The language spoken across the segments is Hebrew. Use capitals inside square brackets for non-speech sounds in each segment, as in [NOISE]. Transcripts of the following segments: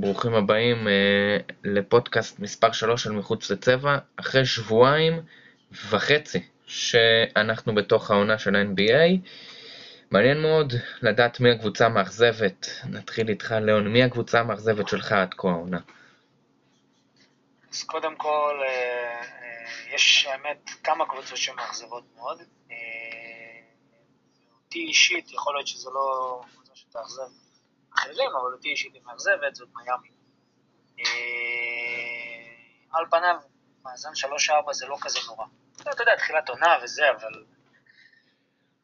ברוכים הבאים אה, לפודקאסט מספר 3 של מחוץ לצבע, אחרי שבועיים וחצי שאנחנו בתוך העונה של ה-NBA. מעניין מאוד לדעת מי הקבוצה המאכזבת. נתחיל איתך, ליאון, מי הקבוצה המאכזבת שלך עד כה העונה? אז קודם כל, אה, אה, יש האמת כמה קבוצות שמאכזבות מאוד. אותי אישית, יכול להיות שזה לא קבוצה שתאכזב אחרים, אבל אותי אישית היא מאכזבת, זאת מיאמי. על פניו, מאזן 3-4 זה לא כזה נורא. אתה יודע, תחילת עונה וזה, אבל...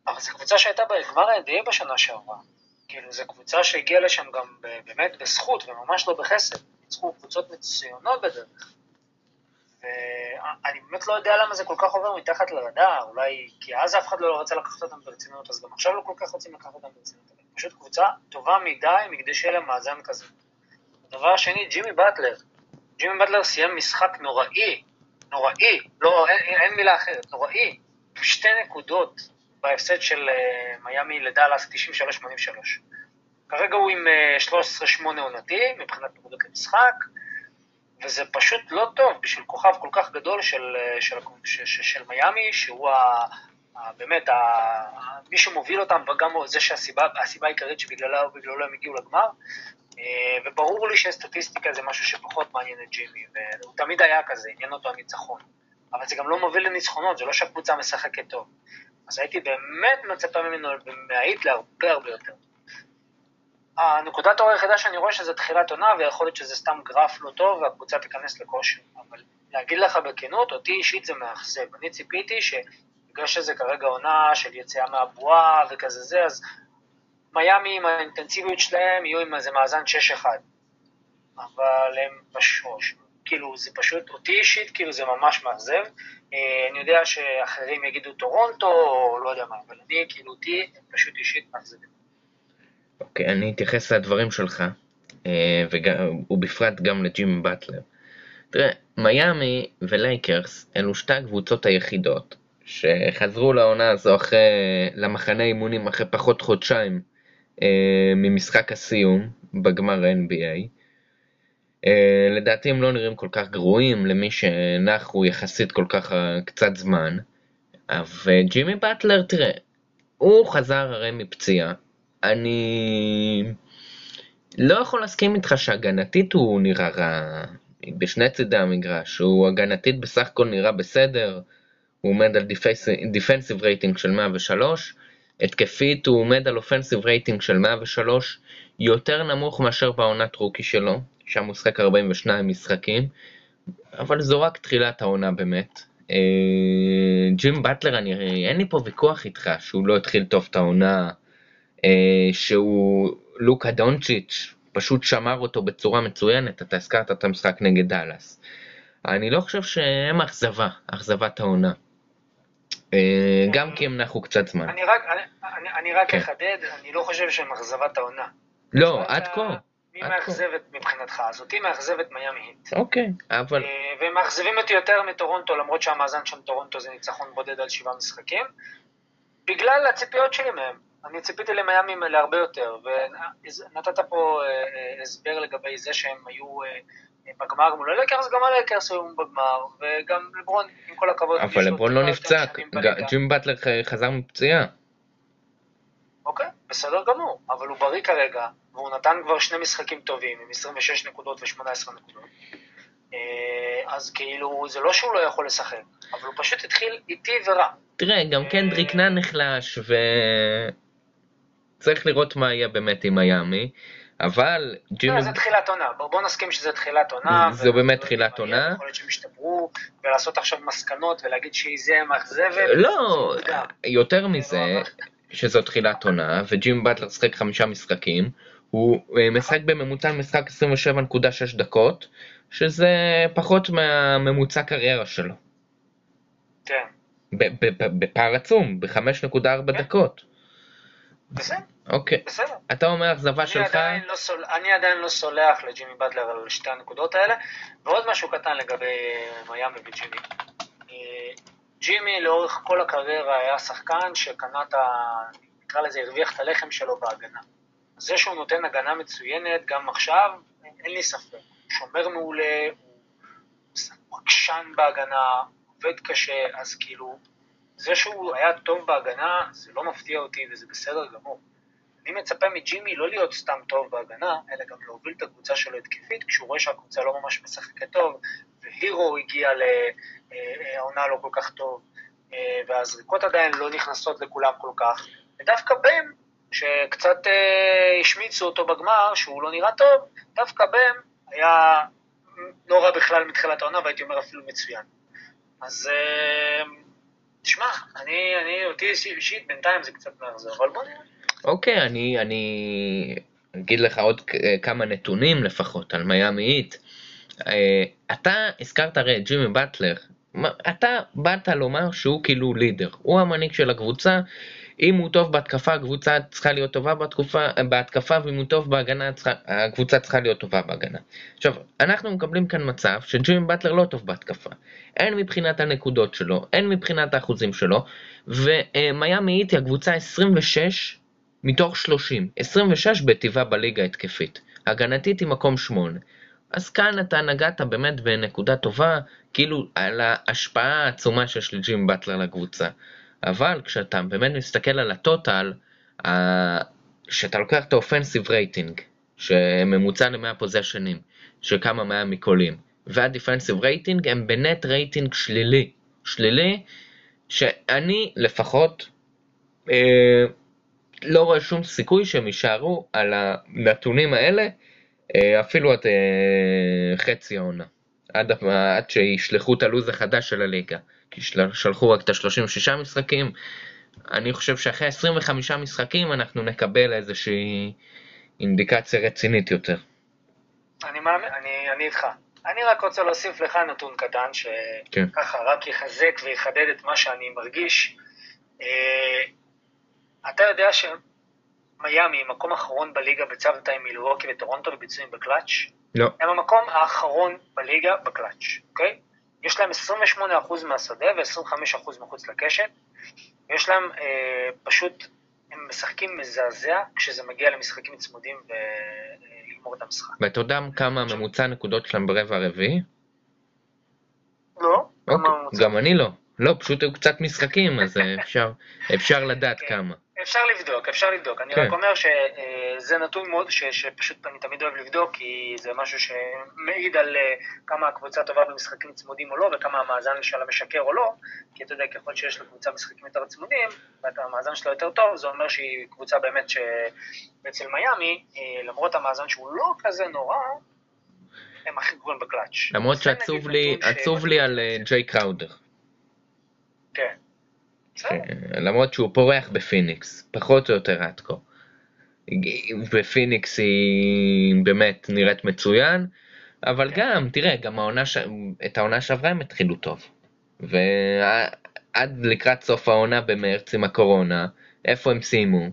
אבל זו קבוצה שהייתה בגמר ה-NBA בשנה שעברה. כאילו, זו קבוצה שהגיעה לשם גם באמת בזכות וממש לא בחסד. ניצחו קבוצות מצוינות בדרך. ואני באמת לא יודע למה זה כל כך עובר מתחת לרדאר, אולי כי אז אף אחד לא רצה לקחת אותם ברצינות, אז גם עכשיו לא כל כך רוצים לקחת אותם ברצינות. פשוט קבוצה טובה מדי מכדי שיהיה להם מאזן כזה. הדבר השני, ג'ימי באטלר. ג'ימי באטלר סיים משחק נוראי, נוראי, לא, אין, אין מילה אחרת, נוראי, שתי נקודות בהפסד של uh, מיאמי לדאלאס 93-83. כרגע הוא עם uh, 13-8 עונתי מבחינת נקודות למשחק, וזה פשוט לא טוב בשביל כוכב כל כך גדול של, אה, של, של, של, של מיאמי, שהוא באמת ה, מי שמוביל אותם, וגם זה שהסיבה העיקרית שבגללה ובגללו הם הגיעו לגמר. אה, וברור לי שסטטיסטיקה זה משהו שפחות מעניין את ג'ימי, והוא תמיד היה כזה, עניין אותו הניצחון. אבל זה גם לא מוביל לניצחונות, זה לא שהקבוצה משחקת טוב. אז הייתי באמת מצפה ממנו להאיט להרבה הרבה יותר. הנקודת האור היחידה שאני רואה שזה תחילת עונה, ויכול להיות שזה סתם גרף לא טוב והקבוצה תיכנס לכושר. אבל להגיד לך בכנות, אותי אישית זה מאכזב. אני ציפיתי שבגלל שזה כרגע עונה של יציאה מהבועה וכזה זה, אז מיאמי עם האינטנסיביות שלהם יהיו עם איזה מאזן 6-1. אבל הם בשוש. כאילו, זה פשוט, אותי אישית, כאילו, זה ממש מאכזב. אה, אני יודע שאחרים יגידו טורונטו, או לא יודע מה, אבל אני, כאילו, אותי, הם פשוט אישית מאכזבים. אוקיי, אני אתייחס לדברים שלך, אה, ובפרט גם לג'ימי באטלר. תראה, מיאמי ולייקרס אלו שתי הקבוצות היחידות שחזרו לעונה הזו אחרי, למחנה אימונים אחרי פחות חודשיים אה, ממשחק הסיום בגמר ה-NBA. אה, לדעתי הם לא נראים כל כך גרועים למי שנחו יחסית כל כך קצת זמן. וג'ימי באטלר, תראה, הוא חזר הרי מפציעה, אני לא יכול להסכים איתך שהגנתית הוא נראה רע בשני צידי המגרש, הוא הגנתית בסך הכל נראה בסדר, הוא עומד על defensive rating של 103, התקפית הוא עומד על offensive rating של 103, יותר נמוך מאשר בעונת rookie שלו, שם הוא שיחק 42 משחקים, אבל זו רק תחילת העונה באמת. אה, ג'ימי באטלר, אני, אין לי פה ויכוח איתך שהוא לא התחיל טוב את העונה, אה, שהוא לוקה דונצ'יץ' פשוט שמר אותו בצורה מצוינת, אתה הזכרת את המשחק נגד דאלאס. אני לא חושב שהם אכזבה, אכזבת העונה. אה, גם כי הם נחו קצת זמן. אני רק, אני, אני רק כן. אחדד, אני לא חושב שהם אכזבת העונה. לא, עד כה. מי מאכזבת מבחינתך? אז אותי מאכזבת מיאמי היט. אוקיי, אבל... אה, והם מאכזבים אותי יותר מטורונטו, למרות שהמאזן של טורונטו זה ניצחון בודד על שבעה משחקים, בגלל הציפיות שלי מהם. אני ציפיתי למיאמי להרבה יותר, ונתת פה אה, הסבר לגבי זה שהם היו בגמר מול הלקרס, גם הלקרס היו בגמר, וגם לברון, עם כל הכבוד. אבל לברון לא נפצע, ג'ים באטלר חזר מפציעה. אוקיי, בסדר גמור, אבל הוא בריא כרגע, והוא נתן כבר שני משחקים טובים, עם 26 נקודות ו-18 נקודות. אז כאילו, זה לא שהוא לא יכול לשחק, אבל הוא פשוט התחיל איטי ורע. תראה, גם קנדריק נן נחלש, ו... צריך לראות מה יהיה באמת עם מיאמי, אבל ג'ימי... לא, זה תחילת עונה, בוא נסכים שזה תחילת עונה. זה באמת תחילת עונה. יכול להיות שהם ישתפרו, ולעשות עכשיו מסקנות ולהגיד שהיא זה מאכזבת. לא, יותר מזה, שזו תחילת עונה, וג'ימי באטלר שחק חמישה משחקים, הוא אה, משחק בממוצע משחק 27.6 דקות, שזה פחות מהממוצע קריירה שלו. כן. בפער עצום, ב-5.4 כן. דקות. בסדר. אוקיי. בסדר. אתה אומר אכזבה שלך? עדיין לא סול... אני עדיין לא סולח לג'ימי בטלר על שתי הנקודות האלה. ועוד משהו קטן לגבי מיאמי וג'ימי. אה, ג'ימי לאורך כל הקריירה היה שחקן שקנה את ה... נקרא לזה, הרוויח את הלחם שלו בהגנה. זה שהוא נותן הגנה מצוינת גם עכשיו, אין לי ספק. הוא שומר מעולה, הוא עקשן בהגנה, עובד קשה, אז כאילו, זה שהוא היה טוב בהגנה, זה לא מפתיע אותי וזה בסדר גמור. אני מצפה מג'ימי לא להיות סתם טוב בהגנה, אלא גם להוביל את הקבוצה שלו התקפית, כשהוא רואה שהקבוצה לא ממש משחקת טוב, והירו הגיע לעונה לא כל כך טוב, אה, והזריקות עדיין לא נכנסות לכולם כל כך, ודווקא בן, שקצת אה, השמיצו אותו בגמר, שהוא לא נראה טוב, דווקא בן היה לא רע בכלל מתחילת העונה, והייתי אומר אפילו מצוין. אז אה, תשמע, אני, אני, אותי אישית בינתיים זה קצת מאכזב, אבל בוא נראה. אוקיי, אני, אני אגיד לך עוד כמה נתונים לפחות על מיאמי איט. אתה הזכרת הרי את ג'ימי באטלר, אתה באת לומר שהוא כאילו לידר, הוא המנהיג של הקבוצה, אם הוא טוב בהתקפה, הקבוצה צריכה להיות טובה בתקופה, בהתקפה, ואם הוא טוב בהגנה, הקבוצה צריכה להיות טובה בהגנה. עכשיו, אנחנו מקבלים כאן מצב שג'ימי באטלר לא טוב בהתקפה. הן מבחינת הנקודות שלו, הן מבחינת האחוזים שלו, ומיאמי איטי הקבוצה 26 מתוך 30, 26 בטבעה בליגה התקפית. הגנתית היא מקום 8. אז כאן אתה נגעת באמת בנקודה טובה, כאילו על ההשפעה העצומה שיש לג'ימי באטלר לקבוצה. אבל כשאתה באמת מסתכל על ה total, כשאתה לוקח את ה offensive rating, שממוצע ל-100 possession ים, שכמה 100 מקולים, וה defensive rating הם ב net rating שלילי. שלילי, שאני לפחות אה, לא רואה שום סיכוי שהם יישארו על הנתונים האלה אה, אפילו עד אה, חצי העונה. עד, עד שישלחו את הלו"ז החדש של הליגה. כי שלחו רק את ה-36 משחקים. אני חושב שאחרי 25 משחקים אנחנו נקבל איזושהי אינדיקציה רצינית יותר. אני מאמין, אני, אני איתך. אני רק רוצה להוסיף לך נתון קטן, שככה כן. רק יחזק ויחדד את מה שאני מרגיש. אה, אתה יודע שמיאמי, מקום אחרון בליגה בצוותא עם מילווקי וטורונטו בביצועים בקלאץ'? לא. הם המקום האחרון בליגה בקלאץ', אוקיי? יש להם 28% מהשדה ו-25% מחוץ לקשת. יש להם אה, פשוט, הם משחקים מזעזע כשזה מגיע למשחקים צמודים ולגמור את המשחק. ואתה יודע כמה ממוצע נקודות שלהם ברבע הרביעי? לא. אוקיי, גם אני לא. לא, פשוט היו קצת משחקים, אז אה, אפשר, אפשר לדעת כן. כמה. אפשר לבדוק, אפשר לבדוק. אני כן. רק אומר שזה נתון מאוד, ש, שפשוט אני תמיד אוהב לבדוק, כי זה משהו שמעיד על אה, כמה הקבוצה טובה במשחקים צמודים או לא, וכמה המאזן שלה משקר או לא, כי אתה יודע, ככל שיש לקבוצה משחקים יותר צמודים, והמאזן שלה יותר טוב, זה אומר שהיא קבוצה באמת שאצל מיאמי, אה, למרות המאזן שהוא לא כזה נורא, הם הכי גרועים בקלאץ'. למרות עצוב לי, עצוב לי על אה, ג'יי קראודר. כן. למרות שהוא פורח בפיניקס, פחות או יותר עד כה. בפיניקס היא באמת נראית מצוין, אבל כן. גם, תראה, גם העונה ש... את העונה שעברה הם התחילו טוב. ועד לקראת סוף העונה במרץ עם הקורונה, איפה הם סיימו?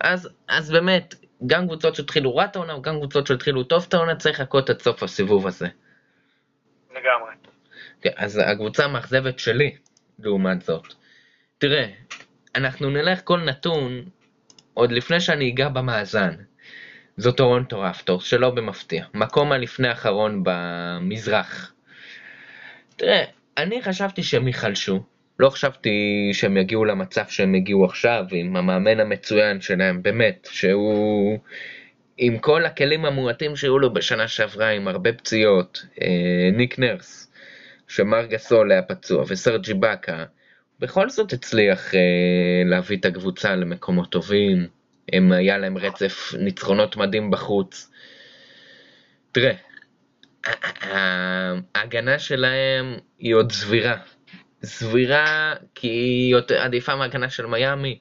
אז, אז באמת, גם קבוצות שהתחילו רע את העונה, וגם קבוצות שהתחילו טוב את העונה, צריך לחכות עד סוף הסיבוב הזה. לגמרי. כן, אז הקבוצה המאכזבת שלי, לעומת זאת, תראה, אנחנו נלך כל נתון עוד לפני שאני אגע במאזן. זו טורונטו רפטורס, שלא במפתיע. מקום הלפני האחרון במזרח. תראה, אני חשבתי שהם ייחלשו. לא חשבתי שהם יגיעו למצב שהם הגיעו עכשיו, עם המאמן המצוין שלהם, באמת, שהוא... עם כל הכלים המועטים שהיו לו בשנה שעברה, עם הרבה פציעות, אה, ניק נרס, שמר גסול היה פצוע, וסרג'י באקה, בכל זאת הצליח אה, להביא את הקבוצה למקומות טובים, הם, היה להם רצף ניצחונות מדהים בחוץ. תראה, ההגנה שלהם היא עוד סבירה. סבירה כי היא יותר עדיפה מההגנה של מיאמי,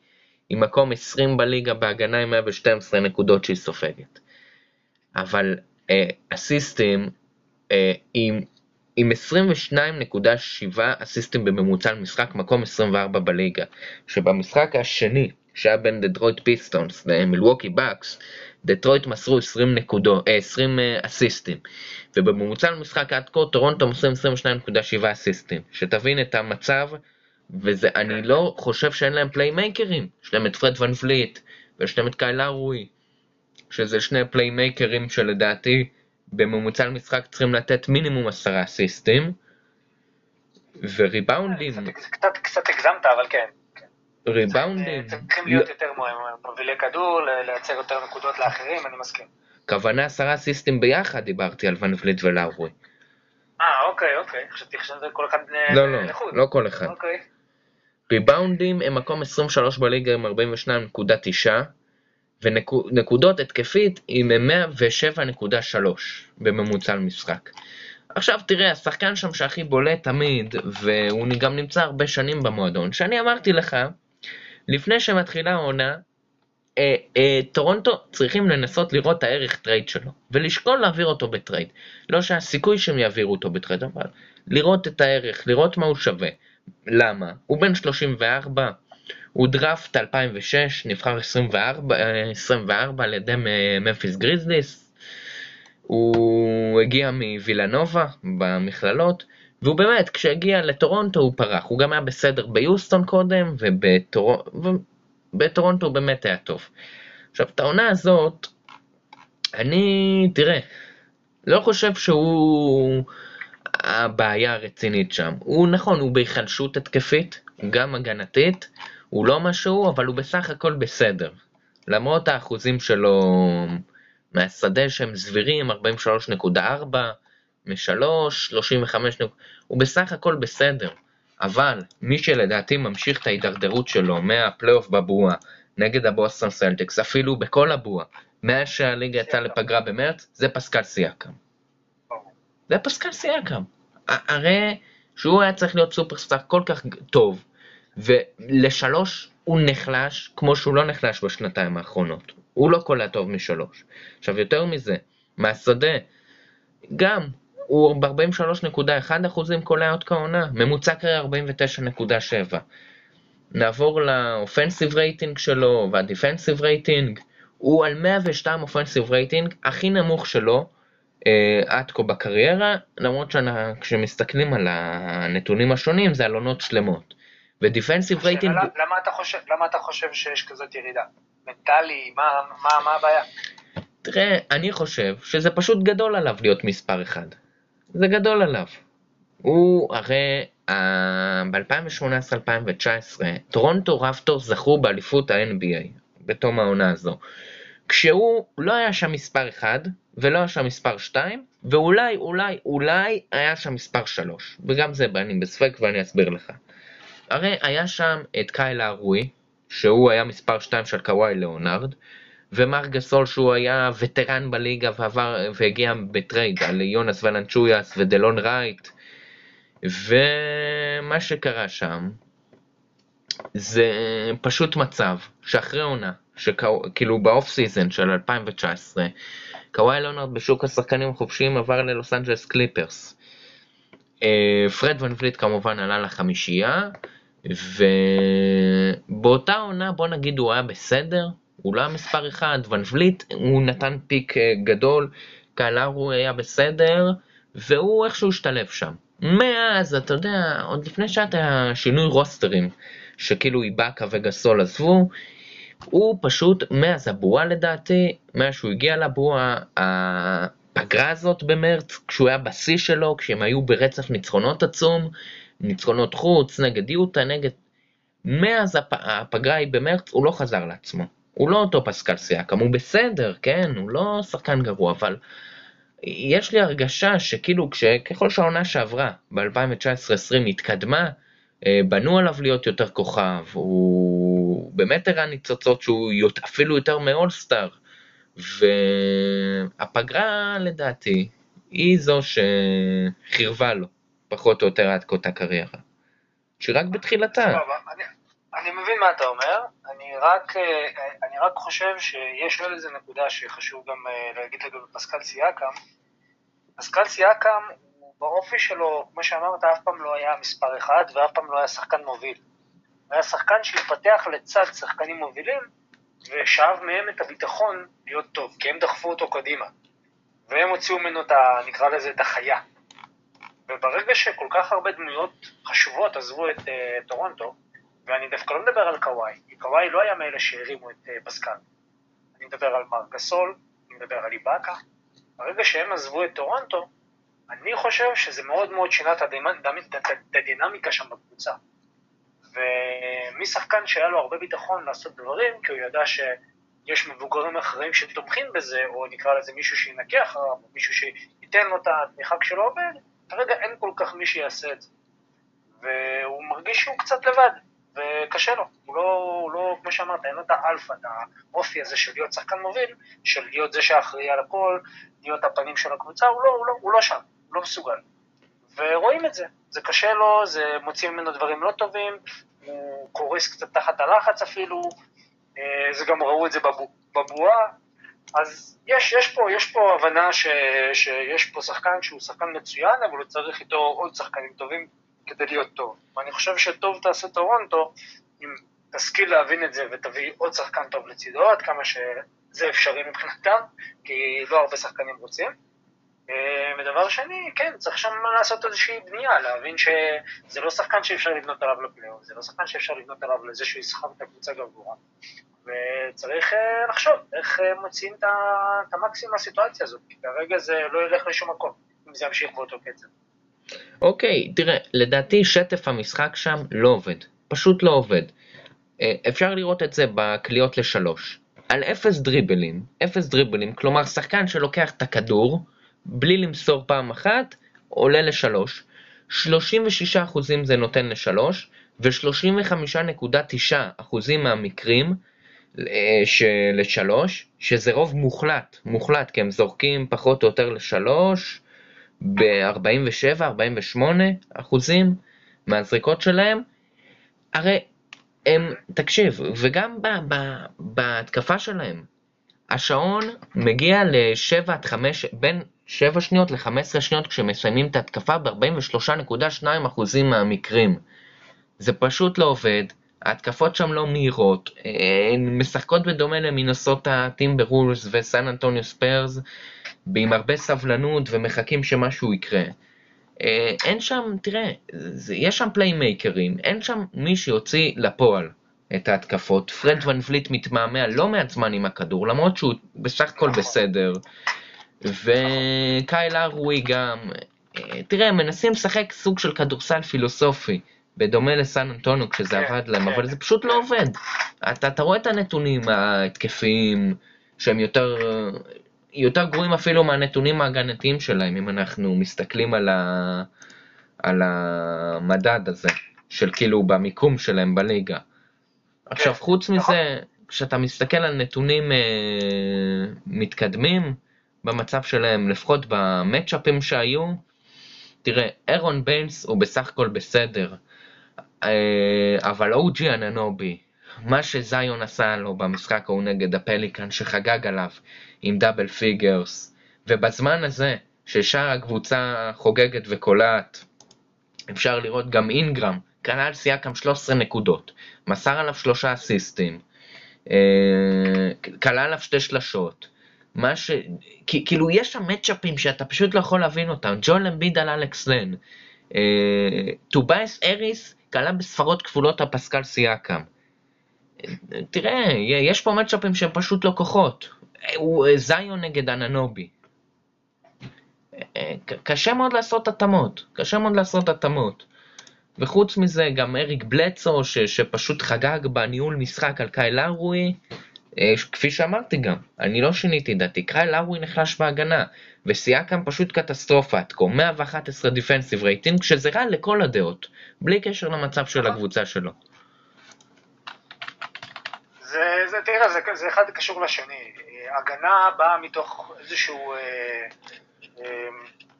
היא מקום 20 בליגה בהגנה עם 112 נקודות שהיא סופגת. אבל אה, אסיסטים אה, עם עם 22.7 אסיסטים בממוצע למשחק, מקום 24 בליגה. שבמשחק השני, שהיה בין דטרויט פיסטונס למילווקי בקס, דטרויט מסרו 20, נקודו, 20 אסיסטים. ובממוצע למשחק עד כה, טורונטו מסרו 22.7 אסיסטים. שתבין את המצב, ואני לא חושב שאין להם פליימייקרים. יש להם את פרד ון וליט, ויש להם את קייל לאורי, שזה שני פליימייקרים שלדעתי בממוצע למשחק צריכים לתת מינימום עשרה אסיסטים, וריבאונדים, קצת- קצת- הגזמת, אבל כן. ריבאונדים, צריכים להיות יותר מובילי כדור, לייצר יותר נקודות לאחרים, אני מסכים. כוונה עשרה אסיסטים ביחד דיברתי על ון וליט ולאורי. אה, אוקיי, אוקיי. חשבתי חשבתי כל אחד אה, לא, לא. לא כל אחד. אוקיי. ריבאונדים הם מקום 23 בליגה עם 42.9 ונקודות התקפית עם 107.3 בממוצע למשחק. עכשיו תראה, השחקן שם שהכי בולט תמיד, והוא גם נמצא הרבה שנים במועדון, שאני אמרתי לך, לפני שמתחילה העונה, אה, אה, טורונטו צריכים לנסות לראות את הערך trade שלו, ולשקול להעביר אותו ב trade. לא שהסיכוי שהם יעבירו אותו ב trade, אבל לראות את הערך, לראות מה הוא שווה. למה? הוא בן 34, הוא דראפט 2006, נבחר 24, אה, 24 על ידי מ- ממפיס גריזליס, הוא הגיע מווילנובה במכללות, והוא באמת, כשהגיע לטורונטו הוא פרח, הוא גם היה בסדר ביוסטון קודם, ובטור... ובטורונטו הוא באמת היה טוב. עכשיו, את העונה הזאת, אני, תראה, לא חושב שהוא הבעיה הרצינית שם. הוא נכון, הוא בהיחלשות התקפית, גם הגנתית, הוא לא משהו, אבל הוא בסך הכל בסדר. למרות האחוזים שלו מהשדה שהם סבירים, 43.4, מ-3, 35, נק- הוא בסך הכל בסדר. אבל מי שלדעתי ממשיך את ההידרדרות שלו מהפלייאוף בבועה נגד הבוסטון סלטיקס, אפילו בכל הבועה, מאז שהליגה יצאה לפגרה במרץ, זה פסקל סיאקם. זה פסקל סיאקם. הרי שהוא היה צריך להיות סופרסטאר כל כך טוב, ולשלוש הוא נחלש כמו שהוא לא נחלש בשנתיים האחרונות. הוא לא קולע טוב משלוש. עכשיו יותר מזה, מהשדה, גם, הוא ב-43.1 אחוזים קולע עד כה העונה, ממוצע קריירה 49.7. נעבור ל offensive rating שלו וה defensive rating, הוא על 102 offensive rating, הכי נמוך שלו אה, עד כה בקריירה, למרות שכשמסתכלים על הנתונים השונים זה על עונות שלמות. ו defensive rating, השאלה, למה אתה חושב, למה אתה חושב שיש כזאת ירידה? מנטלי, מה, מה, מה הבעיה? תראה, אני חושב שזה פשוט גדול עליו להיות מספר אחד. זה גדול עליו. הוא הרי אה, ב-2018-2019, טורונטו רפטורס זכו באליפות ה-NBA בתום העונה הזו. כשהוא לא היה שם מספר 1 ולא היה שם מספר 2 ואולי אולי אולי היה שם מספר 3 וגם זה אני בספק ואני אסביר לך. הרי היה שם את קייל לאורי שהוא היה מספר 2 של קוואי ליאונרד ומר גסול שהוא היה veteran בליגה ועבר והגיע ב trade על יונאס ולנצ'יונאס ודלון רייט ומה שקרה שם זה פשוט מצב שאחרי עונה, כאילו ב off season של 2019, קוואי לאונרד בשוק השחקנים החופשיים עבר ללוס אנג'לס קליפרס. אה, פרד ון וליט כמובן עלה לחמישייה, ובאותה עונה בוא נגיד הוא היה בסדר, הוא לא היה מספר אחד, ון וליט הוא נתן peak אה, גדול, קלרו היה בסדר, והוא איכשהו השתלב שם. מאז, אתה יודע, עוד לפני שהיה שינוי רוסטרים, שכאילו איבאקה וגסול עזבו, הוא פשוט, מאז הבועה לדעתי, מאז שהוא הגיע לבועה, הפגרה הזאת במרץ, כשהוא היה בשיא שלו, כשהם היו ברצף ניצחונות עצום, ניצחונות חוץ, נגד יוטה, נגד... מאז הפ... הפגרה היא במרץ, הוא לא חזר לעצמו. הוא לא אותו פסקל סיאקם, הוא בסדר, כן, הוא לא שחקן גרוע, אבל יש לי הרגשה שכאילו ככל שהעונה שעברה, ב-2019-2020 התקדמה, בנו עליו להיות יותר כוכב, הוא באמת הראה ניצוצות שהוא אפילו יותר מאולסטאר, והפגרה לדעתי היא זו שחירבה לו פחות או יותר עד כה את הקריירה, שרק בתחילתה. אני, אני מבין מה אתה אומר, אני רק, אני רק חושב שיש עוד איזה נקודה שחשוב גם להגיד לגבי פסקל סיאקם. פסקל סיאקם באופי שלו, כמו שאמרת, אף פעם לא היה מספר אחד ואף פעם לא היה שחקן מוביל. הוא היה שחקן שהתפתח לצד שחקנים מובילים ושאב מהם את הביטחון להיות טוב, כי הם דחפו אותו קדימה. והם הוציאו ממנו את. נקרא לזה את החיה. וברגע שכל כך הרבה דמויות חשובות עזבו את אה, טורונטו, ואני דווקא לא מדבר על קוואי, כי קוואי לא היה מאלה שהרימו את אה, פסקל. אני מדבר על מר גסול, אני מדבר על איבאקה, ברגע שהם עזבו את טורונטו, אני חושב שזה מאוד מאוד שינה את הדינמיקה שם בקבוצה. ומשחקן שהיה לו הרבה ביטחון לעשות דברים, כי הוא ידע שיש מבוגרים אחרים שתומכים בזה, או נקרא לזה מישהו שינקה אחריו, או מישהו שייתן לו את התמיכה כשלא עובד, כרגע אין כל כך מי שיעשה את זה. והוא מרגיש שהוא קצת לבד, וקשה לו. הוא לא, הוא לא כמו שאמרת, אין לו את האלפא, את האופי הזה של להיות שחקן מוביל, של להיות זה שאחראי על הכל, להיות הפנים של הקבוצה, הוא לא, הוא לא, הוא לא שם, הוא לא מסוגל. ורואים את זה, זה קשה לו, זה מוציא ממנו דברים לא טובים, הוא קורס קצת תחת הלחץ אפילו, אה, זה גם ראו את זה בבועה, אז יש, יש, פה, יש פה הבנה ש, שיש פה שחקן שהוא שחקן מצוין, אבל הוא צריך איתו עוד שחקנים טובים כדי להיות טוב. ואני חושב שטוב תעשה טורונטו אם תשכיל להבין את זה ותביא עוד שחקן טוב לצידו, עד כמה שזה אפשרי מבחינתם, כי לא הרבה שחקנים רוצים. אה, ודבר שני, כן, צריך שם לעשות איזושהי בנייה, להבין שזה לא שחקן שאפשר לבנות עליו לפלייאוף, זה לא שחקן שאפשר לבנות עליו לזה שהוא יסחב את הקבוצה גבוה, וצריך אה, לחשוב איך אה, מוציאים את המקסימום מהסיטואציה הזאת, כי כרגע זה לא ילך לשום מקום, אם זה ימשיך באותו קצב. אוקיי, תראה, לדעתי שטף המשחק שם לא עובד, פשוט לא עובד. אפשר לראות את זה בקליעות לשלוש. על אפס דריבלים, אפס דריבלים, כלומר שחקן שלוקח את הכדור, בלי למסור פעם אחת, עולה לשלוש. 36% זה נותן לשלוש, ו-35.9% מהמקרים אה, לשלוש, שזה רוב מוחלט, מוחלט, כי הם זורקים פחות או יותר לשלוש, ב-47-48 אחוזים מהזריקות שלהם, הרי הם, תקשיב, וגם בהתקפה שלהם, השעון מגיע ל-7 עד 5, בין 7 שניות ל-15 שניות כשמסיימים את ההתקפה ב-43.2% מהמקרים. זה פשוט לא עובד, ההתקפות שם לא מהירות, הן משחקות בדומה למינסוטה טימברוולבס וסן אנטוניו ספרס, עם הרבה סבלנות ומחכים שמשהו יקרה. אה, אין שם, תראה, יש שם פליימייקרים, אין שם מי שיוציא לפועל את ההתקפות. פרד ון וליט מתמהמה לא מעט זמן עם הכדור, למרות שהוא בסך הכל בסדר. וקייל לאורי גם, אה, תראה, מנסים לשחק סוג של כדורסל פילוסופי, בדומה לסן אנטונו כשזה כן, עבד להם, כן. אבל זה פשוט לא עובד. אתה, אתה רואה את הנתונים ההתקפיים, שהם יותר, יותר גרועים אפילו מהנתונים ההגנתיים שלהם, אם אנחנו מסתכלים על, ה, על המדד הזה, של כאילו במיקום שלהם בליגה. עכשיו, כן, חוץ נכון. מזה, כשאתה מסתכל על נתונים אה, מתקדמים, במצב שלהם, לפחות במצ'אפים שהיו, תראה, ארון ביינס הוא בסך הכל בסדר, אבל או ג'י אנונובי, מה שזיון עשה לו במשחק ההוא נגד הפליקנס שחגג עליו עם double figures, ובזמן הזה ששאר הקבוצה חוגגת וקולעת, אפשר לראות גם אינגרם, קלע על סיאקם 13 נקודות, מסר עליו שלושה אסיסטים, אה, כלל עליו שתי שלשות, מה ש... כאילו יש שם מצ'אפים שאתה פשוט לא יכול להבין אותם. ג'ון למביד על אלכס לן. אה, טובייס אריס קלה בספרות כפולות על פסקל סיאקם. תראה, יש פה מצ'אפים שהם פשוט לא כוחות. הוא אה, זיון נגד אננובי. אה, קשה מאוד לעשות התאמות, קשה מאוד לעשות התאמות. וחוץ מזה גם אריק בלדסו ש, שפשוט חגג בניהול משחק על קייל לאורי, אה, כפי שאמרתי גם, אני לא שיניתי דעתי, קייל לאורי נחלש בהגנה, וסיאקם פשוט קטסטרופה עד כה, 111 defensive rating, שזה רע לכל הדעות, בלי קשר למצב של הקבוצה שלו. זה, זה תראה, זה, זה אחד קשור לשני. הגנה באה מתוך איזשהו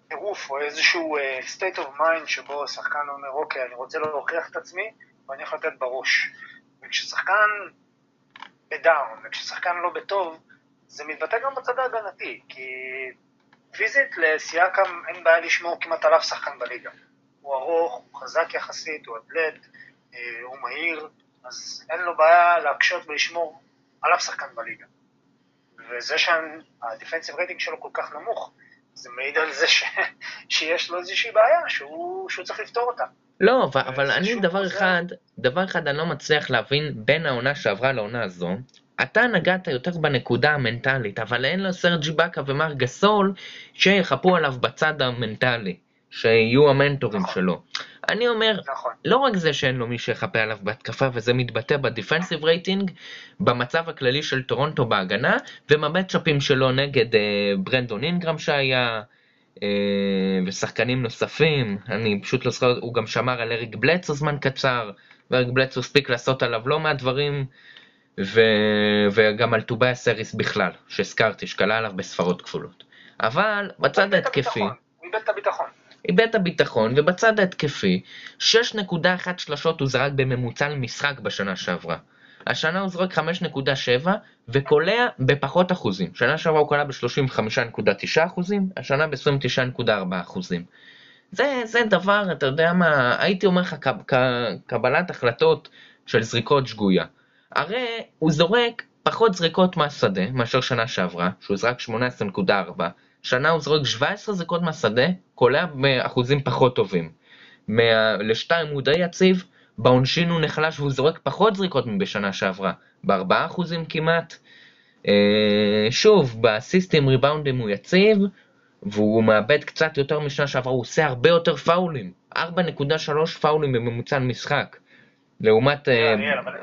טירוף, אה, אה, או איזשהו אה, state of mind שבו שחקן אומר, אוקיי, אני רוצה להוכיח את עצמי, ואני יכול לתת בראש. וכששחקן בדאון, וכששחקן לא בטוב, זה מתבטא גם בצד ההגנתי, כי פיזית לסיאקם אין בעיה לשמור כמעט על אף שחקן בליגה. הוא ארוך, הוא חזק יחסית, הוא אתלט, אה, הוא מהיר, אז אין לו בעיה להקשות ולשמור על אף שחקן בליגה. וזה שה defensive rating שלו כל כך נמוך, זה מעיד על זה ש... [LAUGHS] שיש לו איזושהי בעיה שהוא, שהוא צריך לפתור אותה. לא, אבל, אני דבר אחד, דבר אחד אני לא מצליח להבין בין העונה שעברה לעונה הזו, אתה נגעת יותר בנקודה המנטלית, אבל אין לו סרג'י באקה ומארק גסול שיחפו עליו בצד המנטלי, שיהיו המנטורים נכון. שלו. אני אומר, נכון. לא רק זה שאין לו מי שיחפה עליו בהתקפה, וזה מתבטא ב defensive rating, במצב הכללי של טורונטו בהגנה, ובמצ'אפים שלו נגד אה, ברנדון אינגרם שהיה, אה, ושחקנים נוספים, אני פשוט לא זוכר, הוא גם שמר על אריק בלצו זמן קצר, ואריק בלצו הספיק לעשות עליו לא מעט דברים, ו... וגם על טובאי הסריס בכלל, שהזכרתי, שכלה עליו בספרות כפולות. אבל בצד ההתקפי, איבד את הביטחון. איבד את הביטחון, ובצד ההתקפי, 6.1 שלשות הוא זרק בממוצע למשחק בשנה שעברה. השנה הוא זורק 5.7 וקולע בפחות אחוזים. שנה שעברה הוא קולע ב-35.9 אחוזים, השנה ב-29.4 אחוזים. זה, זה דבר, אתה יודע מה, הייתי אומר לך, קבלת החלטות של זריקות שגויה. הרי הוא זורק פחות זריקות מהשדה מאשר שנה שעברה, שהוא זרק 18.4, שנה הוא זורק 17 זריקות מהשדה, קולע באחוזים פחות טובים. מה... לשתיים הוא די יציב, בעונשין הוא נחלש והוא זורק פחות זריקות מבשנה שעברה, בארבעה אחוזים כמעט. אה, שוב, באסיסטים ריבאונדים הוא יציב, והוא מאבד קצת יותר משנה שעברה, הוא עושה הרבה יותר פאולים, 4.3 פאולים בממוצע למשחק. לעומת... אה, אריאל, אבל,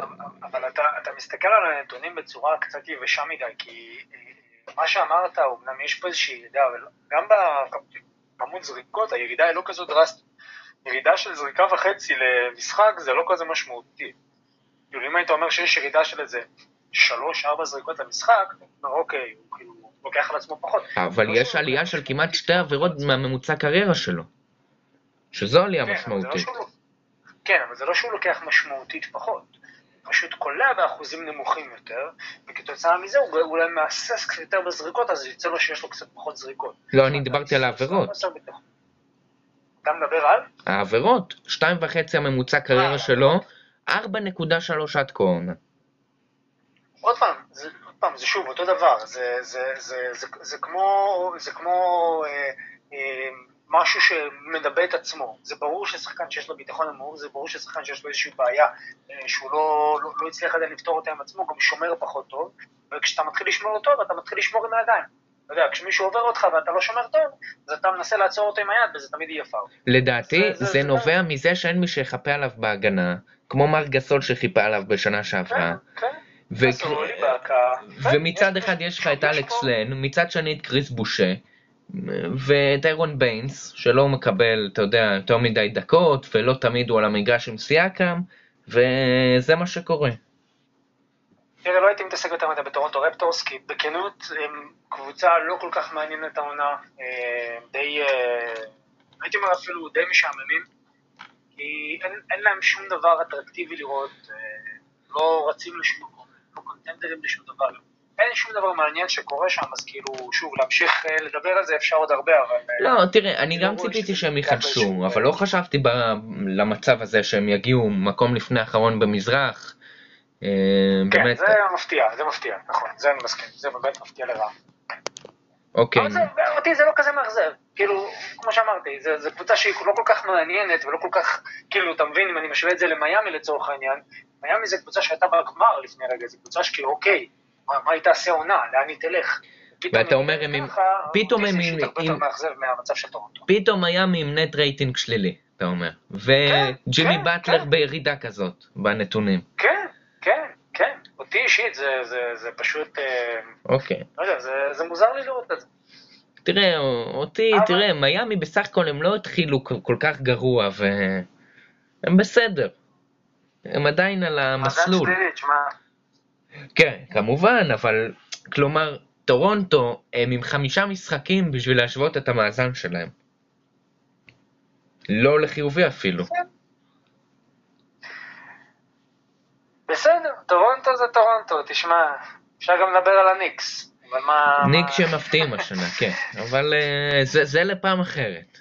אבל אתה, אתה מסתכל על הנתונים בצורה קצת יבשה מדי, כי אה, מה שאמרת, אמנם יש פה איזושהי ירידה, אבל גם בכמות זריקות, הירידה היא לא כזו דרסטית. ירידה של זריקה וחצי למשחק זה לא כזה משמעותי. כאילו אם היית אומר שיש ירידה של איזה שלוש-ארבע זריקות למשחק, אומר אוקיי, הוא כאילו לוקח על עצמו פחות. אבל לא יש עלייה של כמעט שתי עבירות מהממוצע קריירה שלו. שזו עלייה כן, לא משמעותית. כן, אבל זה לא שהוא לוקח משמעותית פחות. הוא פשוט קולע באחוזים נמוכים יותר, וכתוצאה מזה הוא אולי מהסס קצת יותר בזריקות, אז יוצא לו שיש לו קצת פחות זריקות. לא, אני דיברתי על העבירות. אתה מדבר על? העבירות, שתיים וחצי הממוצע קריירה אה, שלו, 4.3 עד כה. עוד פעם, זה, עוד פעם, זה שוב אותו דבר, זה, זה, זה, זה, זה כמו, זה כמו אה, אה, משהו שמדבה את עצמו. זה ברור ששחקן שיש לו ביטחון נמוך, זה ברור ששחקן שיש לו איזושהי בעיה אה, שהוא לא, לא, לא הצליח עדיין לפתור אותה עם עצמו, גם שומר פחות טוב, וכשאתה מתחיל לשמור טוב, אתה מתחיל לשמור עם הידיים. אתה יודע, כשמישהו עובר אותך ואתה לא שומר טוב, אז אתה מנסה לעצור אותו עם היד, וזה תמיד יהיה פאול. לדעתי, זה- זה- זה זה- נובע מזה שאין מי שיחפה עליו בהגנה, כמו מארק גסול שחיפה עליו בשנה שעברה. כן, כן. ו- איבאקה. ומצד אחד יש לך את אלכס לן, מצד שני את כריס בושה, ואת ארון ביינס, שלא מקבל, אתה יודע, יותר מדי דקות, ולא תמיד הוא על המגרש עם סיאקם, וזה מה שקורה. תראה, לא הייתי מתעסק יותר מדי בטורונטו רפטורס, כי בכנות הם קבוצה לא כל כך מעניינת העונה, אה, די, אה, הייתי אומר אפילו די משעממים, כי אין, אין להם שום דבר אטרקטיבי לראות, אה, לא רצים לשום מקום, לא קונטנדרים לשום דבר, אין שום דבר מעניין שקורה שם, אז כאילו, שוב, להמשיך אה, לדבר על זה אפשר עוד הרבה, אבל... אה, לא, תראה, אני גם ציפיתי שהם יחדשו, אבל לא חשבתי למצב הזה שהם יגיעו מקום לפני האחרון במזרח. אה, כן, זה מפתיע, זה מפתיע, נכון, זה אני מסכים, זה באמת מפתיע לרעה. אוקיי. אבל זה, אותי זה לא כזה מאכזב, כאילו, כמו שאמרתי, זה קבוצה שהיא לא כל כך מעניינת ולא כל כך, כאילו, אתה מבין, אם אני משווה את זה למיאמי לצורך העניין, מיאמי זה קבוצה שהייתה בגמר לפני רגע, זו קבוצה שכאילו, אוקיי, מה, מה היא תעשה עונה, לאן היא תלך? פתאום ואתה אומר, הם ככה, פתאום אותי הם אישית הרבה יותר עם- מאכזב מהמצב של טורונטו. פתאום מיאמי עם net rating שלילי, אתה אומר. וג'ימי כן, באטלר כן. בירידה כזאת, בנתונים. כן, כן, כן, אותי אישית זה, זה, זה פשוט, אה, אוקיי. לא יודע, זה, זה מוזר לי לראות את זה. תראה, אותי, אבל- תראה, מיאמי בסך הכל הם לא התחילו כל- כל כך גרוע, והם בסדר. הם עדיין על המסלול. מאזן שלילי, תשמע, כן, כמובן, אבל כלומר, טורונטו הם עם חמישה משחקים בשביל להשוות את המאזן שלהם. לא לחיובי אפילו. בסדר, טורונטו זה טורונטו, תשמע, אפשר גם לדבר על הניקס, אבל מה... ניק מה- שמפתיעים השנה, כן. אבל אה, זה, זה לפעם אחרת.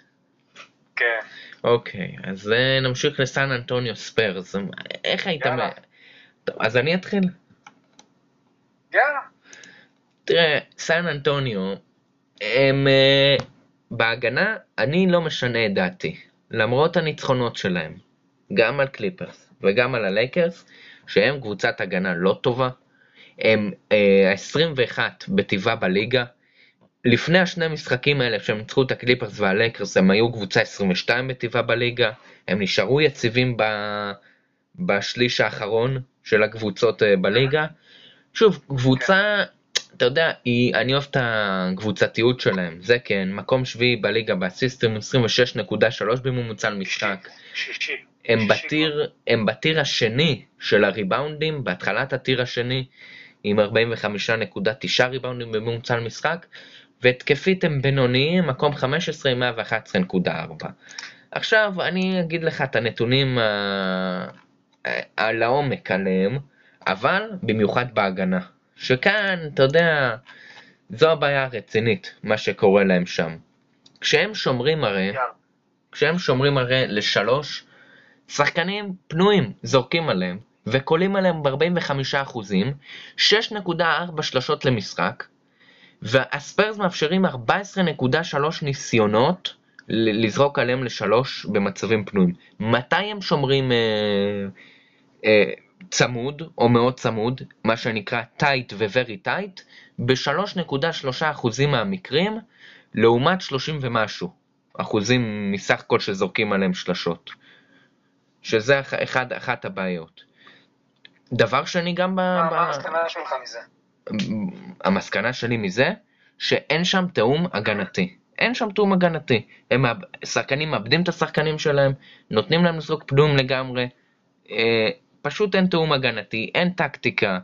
כן. אוקיי, אז אה, נמשיך לסן אנטוניו ספרס. איך היית... יאללה. אז אני אתחיל. יאללה. תראה, סן אנטוניו, הם... אה, בהגנה, אני לא משנה את דעתי. למרות הניצחונות שלהם, גם על קליפרס וגם על הלייקרס, שהם קבוצת הגנה לא טובה, הם ה-21 בטיבה בליגה. לפני השני משחקים האלה שהם ניצחו את הקליפרס והלייקרס הם היו קבוצה 22 בטיבה בליגה, הם נשארו יציבים ב... בשליש האחרון של הקבוצות אה, בליגה. שוב, קבוצה, אתה יודע, היא, אני אוהב את הקבוצתיות שלהם, זה כן, מקום שביעי בליגה באסיסטים 26.3 בממוצע למשחק. שישי. הם בטיר, הם בטיר השני של הריבאונדים, בהתחלת הטיר השני, עם 45.9 ריבאונדים בממוצע למשחק, והתקפית הם בינוניים, מקום 15 עם 111.4. עכשיו, אני אגיד לך את הנתונים אה, אה, על העומק עליהם, אבל במיוחד בהגנה. שכאן, אתה יודע, זו הבעיה הרצינית, מה שקורה להם שם. כשהם שומרים הרי, יאללה. כשהם שומרים הרי לשלוש, שחקנים פנויים זורקים עליהם, וקולים עליהם ב-45 אחוזים, 6.4 שלשות למשחק, והספיירס מאפשרים 14.3 ניסיונות לזרוק עליהם לשלוש במצבים פנויים. מתי הם שומרים אה, אה, צמוד, או מאוד צמוד, מה שנקרא טייט ו-very טייט, ב-3.3 אחוזים מהמקרים, לעומת 30 ומשהו אחוזים מסך כל שזורקים עליהם שלשות. שזה אח- אחד, אחת הבעיות. דבר שני גם ב... מה ב- מה המסקנה שלך מזה? המסקנה שלי מזה, שאין שם תיאום הגנתי. אין שם תיאום הגנתי. הם שחקנים מאבדים את השחקנים שלהם, נותנים להם לזרוק פנויים לגמרי. פשוט אין תיאום הגנתי, אין טקטיקה.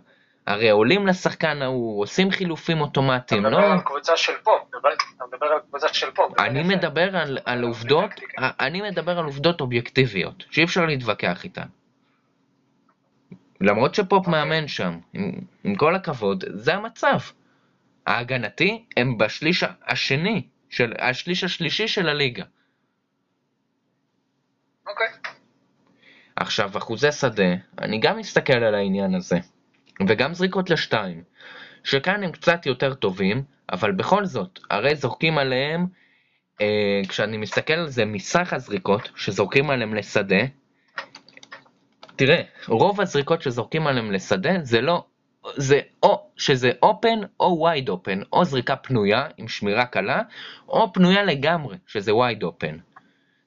הרי עולים לשחקן ההוא, עושים חילופים אתה אוטומטיים, מדבר לא? על קבוצה של פה, מדבר- אתה מדבר על קבוצה של פה. אני. מדבר על, על עובדות. אני מדבר על עובדות אובייקטיביות, שאי אפשר להתווכח איתן. למרות שפופ מאמן שם, עם, עם כל הכבוד, זה המצב. ההגנתי הם בשליש השני, של, השליש השלישי של הליגה. אוקיי. עכשיו, אחוזי שדה, אני גם מסתכל על העניין הזה, וגם זריקות לשתיים, שכאן הם קצת יותר טובים, אבל בכל זאת, הרי זורקים עליהם, אה, כשאני מסתכל על זה מסך הזריקות שזורקים עליהם לשדה, תראה, רוב הזריקות שזורקים עליהם לשדה זה לא, זה או שזה open או wide open, או זריקה פנויה עם שמירה קלה, או פנויה לגמרי, שזה wide open.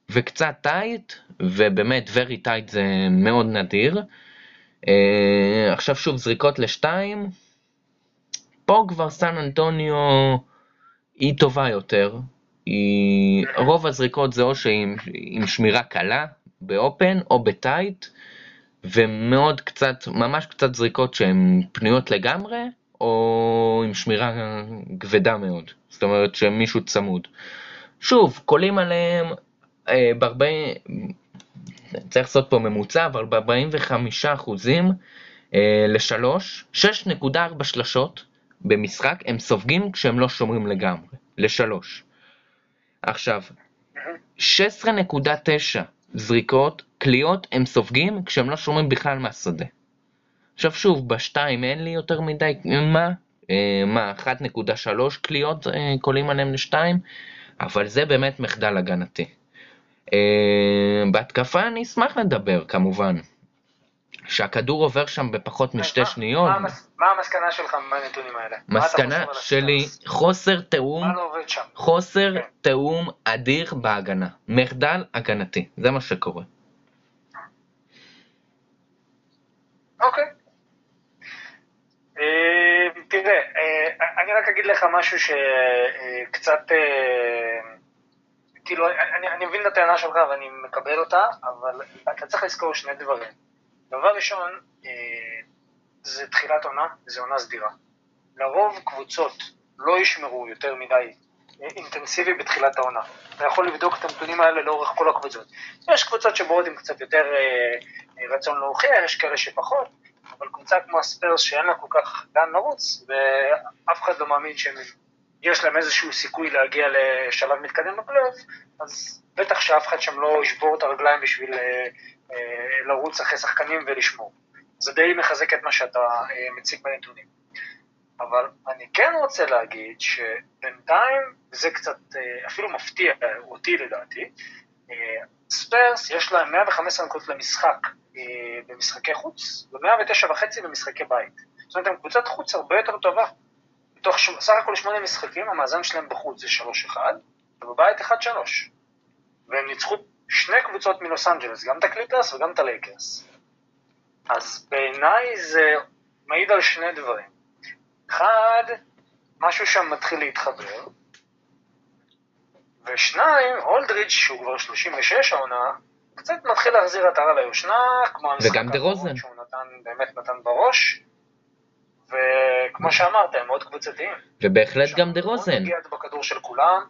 וקצת tight, ובאמת very tight זה מאוד נדיר. אה, עכשיו שוב זריקות לשתיים, פה כבר סן אנטוניו היא טובה יותר. היא, רוב הזריקות זה או שהיא עם שמירה קלה באופן או בטייט, ומאוד קצת, ממש קצת זריקות שהן פנויות לגמרי, או עם שמירה כבדה מאוד. זאת אומרת שמישהו צמוד. שוב, קולים עליהם אה, צריך לעשות פה ממוצע, אבל ב-45 אחוזים אה, לשלוש, 6.4 שלשות במשחק הם סופגים כשהם לא שומרים לגמרי, לשלוש. עכשיו, 16.9 זריקות, קליעות הם סופגים כשהם לא שומרים בכלל מהשדה. עכשיו שוב, בשתיים אין לי יותר מדי, מה? אה, מה, 1.3 קליעות אה, קולים עליהם לשתיים? אבל זה באמת מחדל הגנתי. אה, בהתקפה אני אשמח לדבר כמובן. שהכדור עובר שם בפחות משתי מה- שניות. מה המס- מה המסקנה שלך מהנתונים האלה? מה מסקנה שלי? חוסר תיאום, מה לא? חוסר כן. תיאום אדיר בהגנה. מחדל הגנתי, זה מה שקורה. אוקיי. אה, תראה, אה, אני רק אגיד לך משהו שקצת, כאילו, אני, אני מבין את הטענה שלך ואני מקבל אותה, אבל אתה צריך לזכור שני דברים. דבר ראשון, אה, זה תחילת עונה, זה עונה סדירה. לרוב קבוצות לא ישמרו יותר מדי אה, אינטנסיבי בתחילת העונה. אתה יכול לבדוק את הנתונים האלה לאורך כל הקבוצות. יש קבוצות שבאות עם קצת יותר אה, רצון להוכיח, יש כאלה שפחות, אבל קבוצה כמו הספיירס שאין לה כל כך לאן לרוץ, ואף אחד לא מאמין שיש להם איזשהו סיכוי להגיע לשלב מתקדם בפלייאוף, אז בטח שאף אחד שם לא ישבור את הרגליים בשביל אה, אה, לרוץ אחרי שחקנים ולשמור. זה די מחזק את מה שאתה אה, מציג בנתונים. אבל אני כן רוצה להגיד שבינתיים, זה קצת אה, אפילו מפתיע אותי לדעתי, אה, ספיירס יש להם 115 נקודות למשחק אה, במשחקי חוץ, ו-109 וחצי במשחקי בית. זאת אומרת, הם קבוצת חוץ הרבה יותר טובה. בתוך ש... סך הכל שמונה משחקים, המאזן שלהם בחוץ זה 3-1, ובבית 1-3. והם ניצחו שני קבוצות מלוס אנג'לס, גם את הקליפרס וגם את הלייקרס. אז בעיניי זה מעיד על שני דברים. אחד, משהו שם מתחיל להתחבר, ושניים, אולדריץ', שהוא כבר 36 העונה, קצת מתחיל להחזיר עטרה ליושנה, כמו המשחק דה רוזן. שהוא נתן, באמת נתן בראש, וכמו שאמרת, הם מאוד קבוצתיים. ובהחלט גם דה רוזן. נגיעת בכדור של כולם,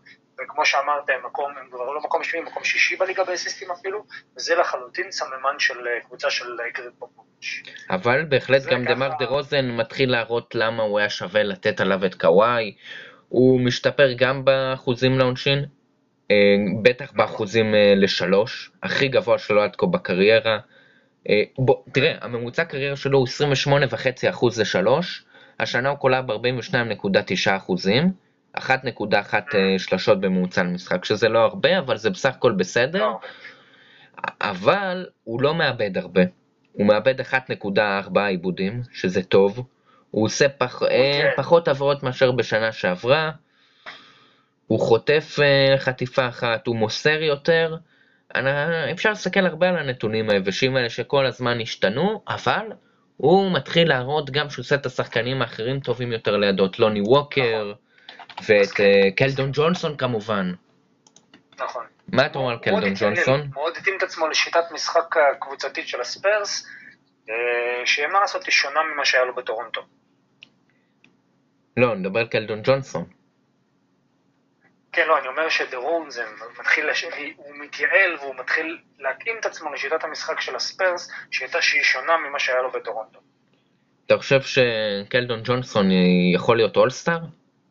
וכמו שאמרת, הם מקום, הם כבר לא מקום הם מקום שישי בליגה באסיסטים אפילו, וזה לחלוטין סממן של אה, קבוצה של אה, גריד פופוביץ'. אבל בהחלט גם ככה- דמר דה רוזן מתחיל להראות למה הוא היה שווה לתת עליו את קוואי. הוא משתפר גם באחוזים לעונשין, אה, בטח באחוזים לשלוש, הכי גבוה שלו עד כה בקריירה. אה, בוא, תראה, הממוצע קריירה שלו הוא 28.5 אחוז לשלוש, השנה הוא קולע ב-42.9 אחוזים, 1.1 אה, שלשות בממוצע למשחק, שזה לא הרבה, אבל זה בסך הכל בסדר. לא, אבל הוא לא מאבד הרבה. הוא מאבד 1.4 עיבודים, שזה טוב. הוא עושה פח, אה. פחות עבירות מאשר בשנה שעברה. הוא חוטף אה, חטיפה אחת, הוא מוסר יותר. אני- אפשר להסתכל הרבה על הנתונים היבשים האלה שכל הזמן השתנו, אבל הוא מתחיל להראות גם שהוא עושה את השחקנים האחרים טובים יותר לידו, את לוני ווקר ואת אה, קלדון ג'ונסון כמובן. נכון. מה אתה אומר על קלדון ג'ונסון? מאוד התאים את עצמו לשיטת משחק הקבוצתית של הספיירס, אה, שיהיה מה לעשות, היא שונה ממה שהיה לו בטורונטו. לא, נדבר על קלדון ג'ונסון. כן, לא, אני אומר שדרון זה מתחיל, לש... הוא מתייעל והוא מתחיל להתאים את עצמו לשיטת המשחק של הספיירס, שהייתה שהיא שונה ממה שהיה לו בטורונטו. אתה חושב שקלדון ג'ונסון יכול להיות אולסטאר?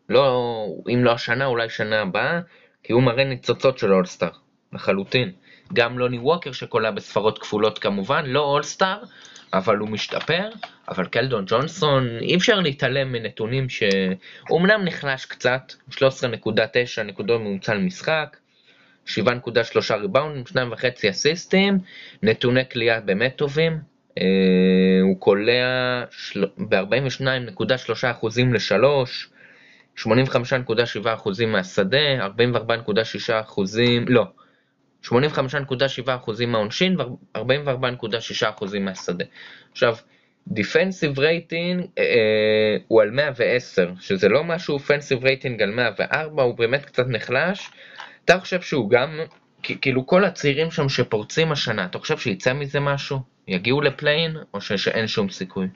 לא, אם לא השנה, אולי שנה הבאה, כי הוא מראה ניצוצות של אולסטאר, לחלוטין. גם לוני ווקר שקולע בספרות כפולות כמובן, לא אולסטאר, אבל הוא משתפר, אבל קלדון ג'ונסון, אי אפשר להתעלם מנתונים שהוא אמנם נחלש קצת, 13.9 נקודות ממוצע למשחק, 7.3 ריבאונדים, 2.5 אסיסטים, נתוני קליעה באמת טובים, אה, הוא קולע של... ב-42.3 אחוזים לשלוש, 85.7 אחוזים מהשדה, 44.6 אחוזים, לא, 85.7 אחוזים מהעונשין ו-44.6 אחוזים מהשדה. עכשיו, defensive rating אה, הוא על 110, שזה לא משהו offensive rating על 104, הוא באמת קצת נחלש. אתה חושב שהוא גם, כאילו כל הצעירים שם שפורצים השנה, אתה חושב שיצא מזה משהו? יגיעו לפליין, או ש- שאין שום סיכוי?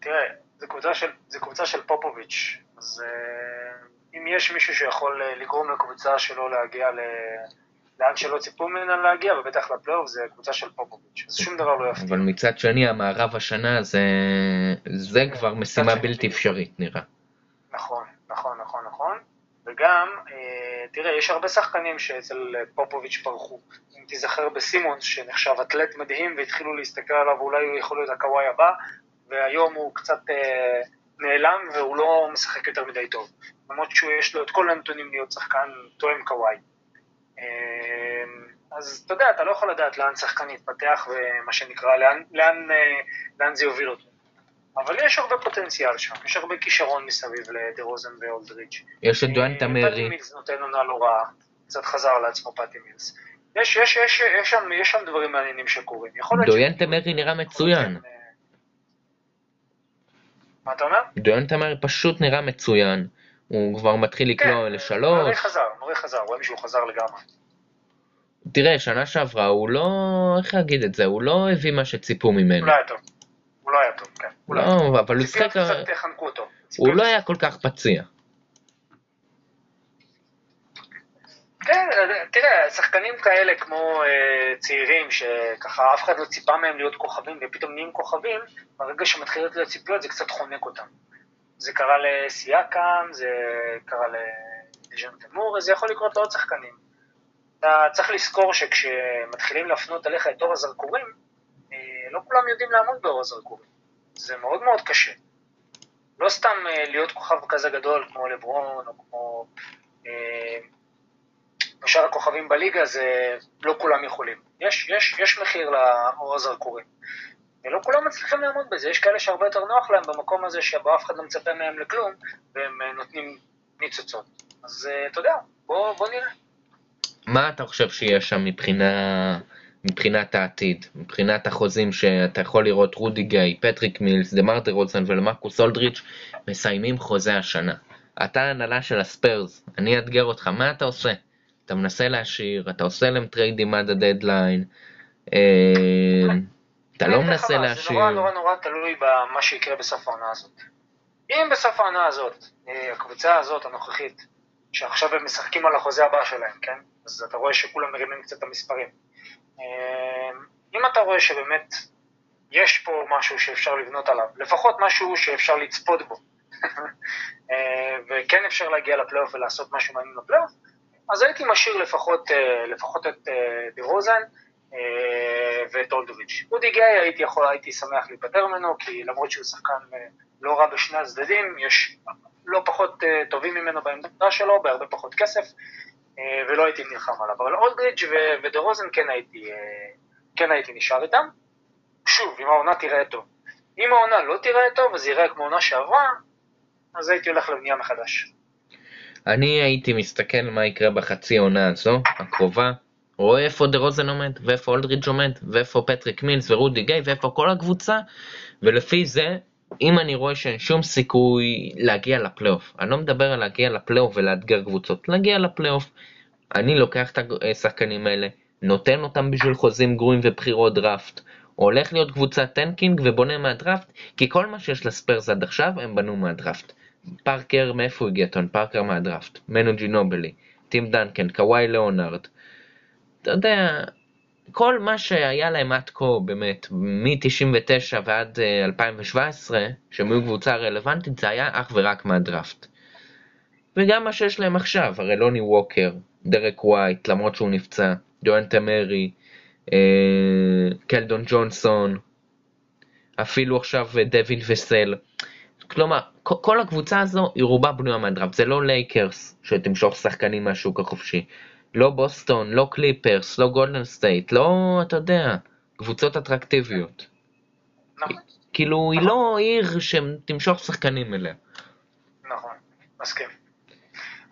תראה, זו קבוצה של, זו קבוצה של פופוביץ', אז אה, אם יש מישהו שיכול אה, לגרום לקבוצה שלו להגיע ל... לאן שלא ציפו ממנה להגיע, ובטח לפלייאוף, זה קבוצה של פופוביץ', אז שום דבר לא יפתיע. אבל מצד שני, המערב השנה זה, זה כבר משימה בלתי. אפשרית נראה. נכון, נכון, נכון, נכון. וגם, אה, תראה, יש הרבה שחקנים שאצל פופוביץ' פרחו. אם תיזכר בסימונס, שנחשב אתלט מדהים, והתחילו להסתכל עליו, אולי הוא יכול להיות הקוואי הבא, והיום הוא קצת אה, נעלם והוא לא משחק יותר מדי טוב. למרות שיש לו את כל הנתונים להיות שחקן תואם קוואי. אה, אז אתה יודע, אתה לא יכול לדעת לאן שחקן יתפתח ומה שנקרא, לאן, לאן, אה, לאן זה יוביל אותו. אבל יש הרבה פוטנציאל שם, יש הרבה כישרון מסביב לדה-רוזן ואולדריץ'. יש את דואן אה, תמרי, פטי מילס נותן עונה לא רעה, קצת חזר לעצמו פטי מילס. יש, יש, יש, יש, שם, יש שם דברים מעניינים שקורים. ש- תמרי נראה מצוין. אה, מה אתה אומר? דואן תמרי פשוט נראה מצוין. הוא כבר מתחיל לקלוע מורי לשלוש. כן, חזר, מורי חזר, רואים שהוא חזר לגמרי. תראה, שנה שעברה הוא לא, איך להגיד את זה, הוא לא הביא מה שציפו ממנו. הוא לא היה טוב. הוא לא היה טוב, כן. הוא לא היה טוב. לא, אבל הוא ציפיות שיחק, קצת חנקו אותו. הוא ציפיות לא היה כל כך פציע. כן, תראה, שחקנים כאלה כמו אה, צעירים, שככה אף אחד לא ציפה מהם להיות כוכבים, ופתאום נהיים כוכבים, ברגע שמתחילות להיות ציפיות זה קצת חונק אותם. זה קרה לסיאקם, זה קרה לדז'אן תמור, זה יכול לקרות לעוד שחקנים. אתה צריך לזכור שכשמתחילים להפנות עליך את אור הזרקורים, אה, לא כולם יודעים לעמוד באור הזרקורים. זה מאוד מאוד קשה. לא סתם אה, להיות כוכב כזה גדול כמו לברון, או כמו... אה, בשאר הכוכבים בליגה זה לא כולם יכולים. יש, יש, יש מחיר לאור הזרקורים. לא כולם מצליחים לעמוד בזה, יש כאלה שהרבה יותר נוח להם במקום הזה שבו אף אחד לא מצפה מהם לכלום, והם אה, נותנים ניצוצות. אז אה, אתה יודע, בוא, בוא נראה. מה אתה חושב שיש שם מבחינה, מבחינת העתיד, מבחינת החוזים שאתה יכול לראות רודי גיי, פטריק מילס, דמאר דה רוזן ולמרקוס אולדריץ' מסיימים חוזה השנה. אתה הנהלה של הספרס, אני אאתגר אותך, מה אתה עושה? אתה מנסה להשאיר, אתה עושה להם טריידים עד הדדליין, אה, אתה לא מנסה להשאיר. זה נורא נורא נורא תלוי במה שיקרה בסוף העונה הזאת. אם בסוף העונה הזאת, אה, הקבוצה הזאת הנוכחית, שעכשיו הם משחקים על החוזה הבא שלהם, כן? אז אתה רואה שכולם מרימים קצת את המספרים. אה, אם אתה רואה שבאמת יש פה משהו שאפשר לבנות עליו, לפחות משהו שאפשר לצפות בו, [LAUGHS] אה, וכן אפשר להגיע לפלייאוף ולעשות משהו מעניין לפלייאוף, אז הייתי משאיר לפחות, לפחות את דה רוזן, ואת אולדוביץ'. אודי גיי הייתי יכול, הייתי שמח להיפטר ממנו, כי למרות שהוא שחקן לא רע בשני הצדדים, יש לא פחות uh, טובים ממנו בעמדה שלו, בהרבה פחות כסף, ולא הייתי נלחם עליו. אבל אולדריץ' ודה רוזן כן הייתי, כן הייתי נשאר איתם. שוב, אם העונה תיראה טוב. אם העונה לא תיראה טוב, אז יראה כמו עונה שעברה, אז הייתי הולך לבנייה מחדש. אני הייתי מסתכל מה יקרה בחצי עונה הזו, הקרובה, רואה איפה דה רוזן עומד, ואיפה אולדריץ' עומד, ואיפה פטריק מילס ורודי גיי, ואיפה כל הקבוצה, ולפי זה אם אני רואה שאין שום סיכוי להגיע לפלייאוף, אני לא מדבר על להגיע לפלייאוף ולאתגר קבוצות, להגיע לפלייאוף, אני לוקח את השחקנים האלה, נותן אותם בשביל חוזים גרועים ובחירות דראפט, הולך להיות קבוצת tanking ובונה מהדראפט, כי כל מה שיש לספרס עד עכשיו הם בנו מהדראפט. פארקר, מאיפה הוא הגיע? טוני פארקר מהדראפט, מנו ג'ינובלי, טים דנקן, קוואי ליאונרד. אתה יודע, כל מה שהיה להם עד כה, באמת, מ-99 ועד 2017, אה, שהם היו קבוצה רלוונטית, זה היה אך ורק מהדראפט. וגם מה שיש להם עכשיו, הרי לוני ווקר, דרק ווייט, למרות שהוא נפצע, דג'ונטה מארי, אה, קלדון ג'ונסון, אפילו עכשיו אה, דווין וסל. כלומר, כל הקבוצה הזו היא רובה בנויה מהדראפט, זה לא לייקרס שתמשוך שחקנים מהשוק החופשי. לא בוסטון, לא קליפרס, לא גולדן סטייט, לא, אתה יודע, קבוצות אטרקטיביות. נכון. כאילו, היא לא עיר שתמשוך שחקנים אליה. נכון, מסכים.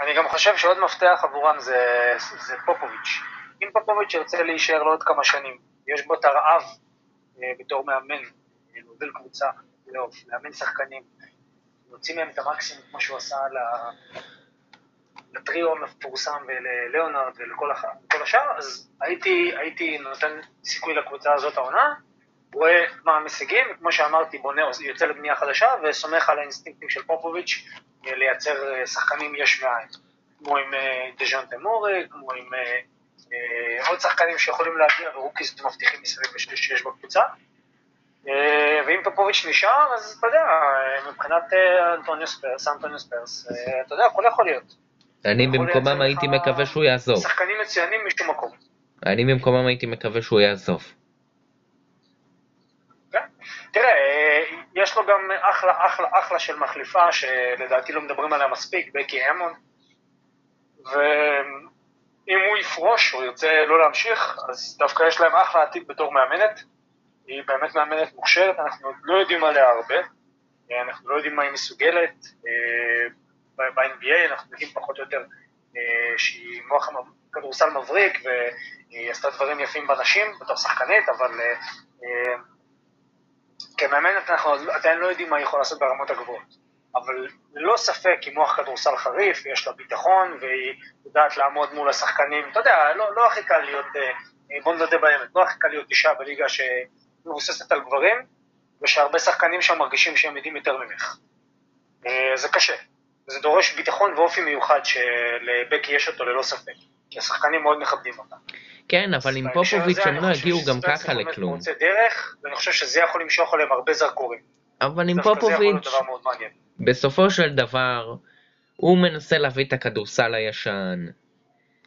אני גם חושב שעוד מפתח עבורם זה, זה פופוביץ'. אם פופוביץ' ירצה להישאר לעוד כמה שנים, יש בו את הרעב אה, בתור מאמן, להוביל קבוצה, לאמן שחקנים, להוציא מהם את המקסימום כמו שהוא עשה לטריו המפורסם ולליאונרד ולכל השאר, אז הייתי, הייתי נותן סיכוי לקבוצה הזאת העונה, רואה מה המשיגים, כמו שאמרתי, בונה, יוצא לבנייה חדשה וסומך על האינסטינקטים של פופוביץ' אה, לייצר אה, שחקנים יש מאין, כמו עם אה, דז'אן תמורי, כמו עם עוד שחקנים שיכולים להגיע ורוקיס מבטיחים מסביב שיש בקבוצה. ואם פופוביץ' נשאר, אז אתה יודע, מבחינת אנטוניו ספרס, אנטוניו ספרס, אתה יודע, הכל יכול להיות. אני במקומם הייתי מקווה שהוא יעזוב. שחקנים מצוינים משום מקום. אני במקומם הייתי מקווה שהוא יעזוב. כן. תראה, יש לו גם אחלה, אחלה, אחלה של מחליפה, שלדעתי לא מדברים עליה מספיק, בקי המון. ואם הוא יפרוש או ירצה לא להמשיך, אז דווקא יש להם אחלה עתיד בתור מאמנת. היא באמת מאמנת מוכשרת, אנחנו לא יודעים עליה הרבה. אנחנו לא יודעים מה היא מסוגלת. ב-NBA, אנחנו יודעים פחות או יותר אה, שהיא מוח כדורסל מבריק והיא עשתה דברים יפים בנשים בתור שחקנית, אבל אה, אה, כמאמנת אנחנו עדיין לא יודעים מה היא יכולה לעשות ברמות הגבוהות. אבל ללא ספק היא מוח כדורסל חריף, יש לה ביטחון והיא יודעת לעמוד מול השחקנים, אתה יודע, לא, לא הכי קל להיות, בוא נדבר באמת, לא הכי קל להיות אישה בליגה שמבוססת על גברים, ושהרבה שחקנים שם מרגישים שהם יודעים יותר ממך. זה קשה, זה דורש ביטחון ואופי מיוחד שלבקי יש אותו ללא ספק, כי השחקנים מאוד מכבדים אותה. כן, אבל עם פופוביץ' הם לא הגיעו גם ככה לכלום. זה דרך, ואני חושב שזה יכול למשוך עליהם הרבה זרקורים. אבל עם פופוביץ', בסופו של דבר, הוא מנסה להביא את הכדורסל הישן,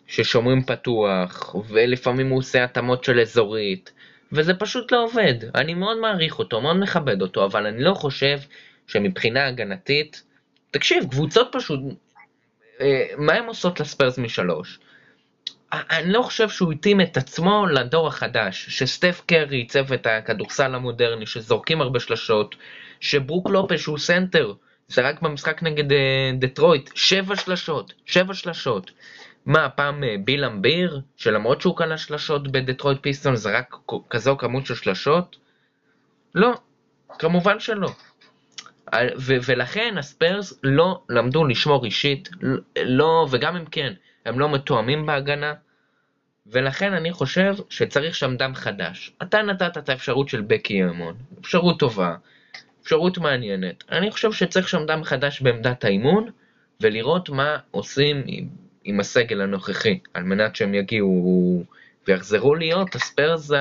ששומרים פתוח, ולפעמים הוא עושה התאמות של אזורית, וזה פשוט לא עובד. אני מאוד מעריך אותו, מאוד מכבד אותו, אבל אני לא חושב שמבחינה הגנתית, תקשיב, קבוצות פשוט, אה, מה הן עושות לספיירס משלוש? אני לא חושב שהוא התאים את עצמו לדור החדש, שסטף קרי עיצב את הכדורסל המודרני, שזורקים הרבה שלשות, שברוק לופז הוא סנטר, זה רק במשחק נגד אה, דטרויט, שבע שלשות, שבע שלשות. מה, פעם אה, ביל לאמביר, שלמרות שהוא קלע שלשות בדטרויט פיסטונס, זה רק כזו כמות של שלשות? לא, כמובן שלא. ו- ולכן הספרס לא למדו לשמור אישית, לא, וגם אם כן, הם לא מתואמים בהגנה, ולכן אני חושב שצריך שם דם חדש. אתה נתת את האפשרות של בקי האמון, אפשרות טובה, אפשרות מעניינת. אני חושב שצריך שם דם חדש בעמדת האימון, ולראות מה עושים עם, עם הסגל הנוכחי, על מנת שהם יגיעו ויחזרו להיות הספיירס,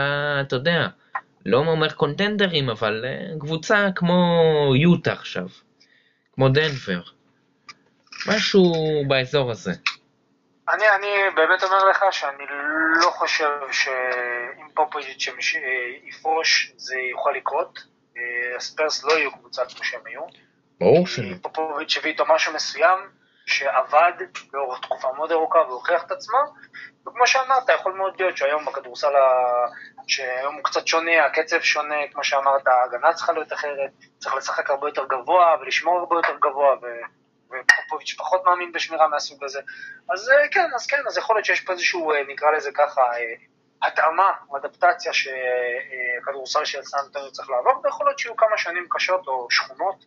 אתה יודע, לא אומר קונטנדרים, אבל אה, קבוצה כמו יוטה עכשיו, כמו דנבר, משהו באזור הזה. אני, אני באמת אומר לך שאני לא חושב שאם פופוביץ' יפרוש זה יוכל לקרות. אה, הספרס לא יהיו קבוצה כמו שהם היו. ברור שלא. פופוביץ' הביא איתו משהו מסוים שעבד לאורך תקופה מאוד ארוכה והוכיח את עצמו, וכמו שאמרת, יכול מאוד להיות שהיום בכדורסל, שהיום הוא קצת שונה, הקצב שונה, כמו שאמרת, ההגנה צריכה להיות אחרת, צריך לשחק הרבה יותר גבוה ולשמור הרבה יותר גבוה, ו... ופופוביץ' פחות מאמין בשמירה מהסוג הזה. אז אה, כן, אז כן, אז יכול להיות שיש פה איזשהו, אה, נקרא לזה ככה, אה, התאמה אדפטציה שכדורסל של סנטוניו צריך לעבור, ויכול להיות שיהיו כמה שנים קשות או שכונות,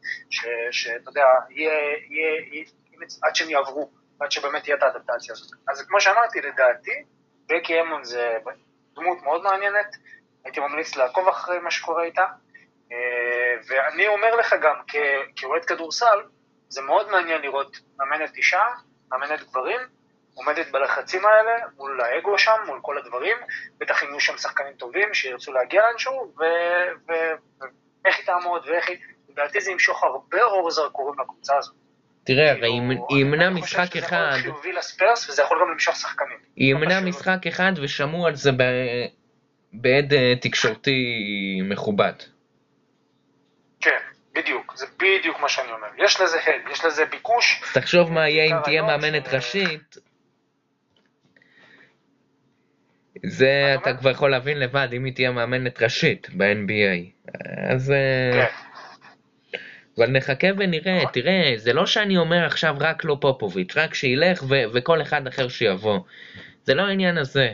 שאתה יודע, יהיה, יהיה, יהיה, עד שהם יעברו, עד שבאמת תהיה את האדפטציה הזאת. אז כמו שאמרתי, לדעתי, בקי אמון זה דמות מאוד מעניינת, הייתי ממליץ לעקוב אחרי מה שקורה איתה, ואני אומר לך גם, כאוהד כדורסל, זה מאוד מעניין לראות מאמנת אישה, מאמנת גברים, עומדת בלחצים האלה, מול האגו שם, מול כל הדברים, בטח אם יהיו שם שחקנים טובים שירצו להגיע לאנשהו, ואיך היא תעמוד ואיך היא... לדעתי זה ימשוך הרבה אור זרקורים לקבוצה הזאת. תראה, הרי היא ימנע משחק אחד... אני חושב שזה יכול חיובי לספרס, וזה יכול גם למשוך שחקנים. היא ימנע משחק אחד ושמעו על זה בעד אה, תקשורתי מכובד. כן. בדיוק, זה בדיוק מה שאני אומר. יש לזה הד, יש לזה ביקוש. אז תחשוב מה יהיה אם תהיה מאמנת ש... ראשית. זה אתה כבר יכול להבין לבד, אם היא תהיה מאמנת ראשית ב-NBA. אז... אה, כן. אבל נחכה ונראה, נכון. תראה, זה לא שאני אומר עכשיו רק לא פופוביץ', רק שילך ו- וכל אחד אחר שיבוא. זה לא העניין הזה.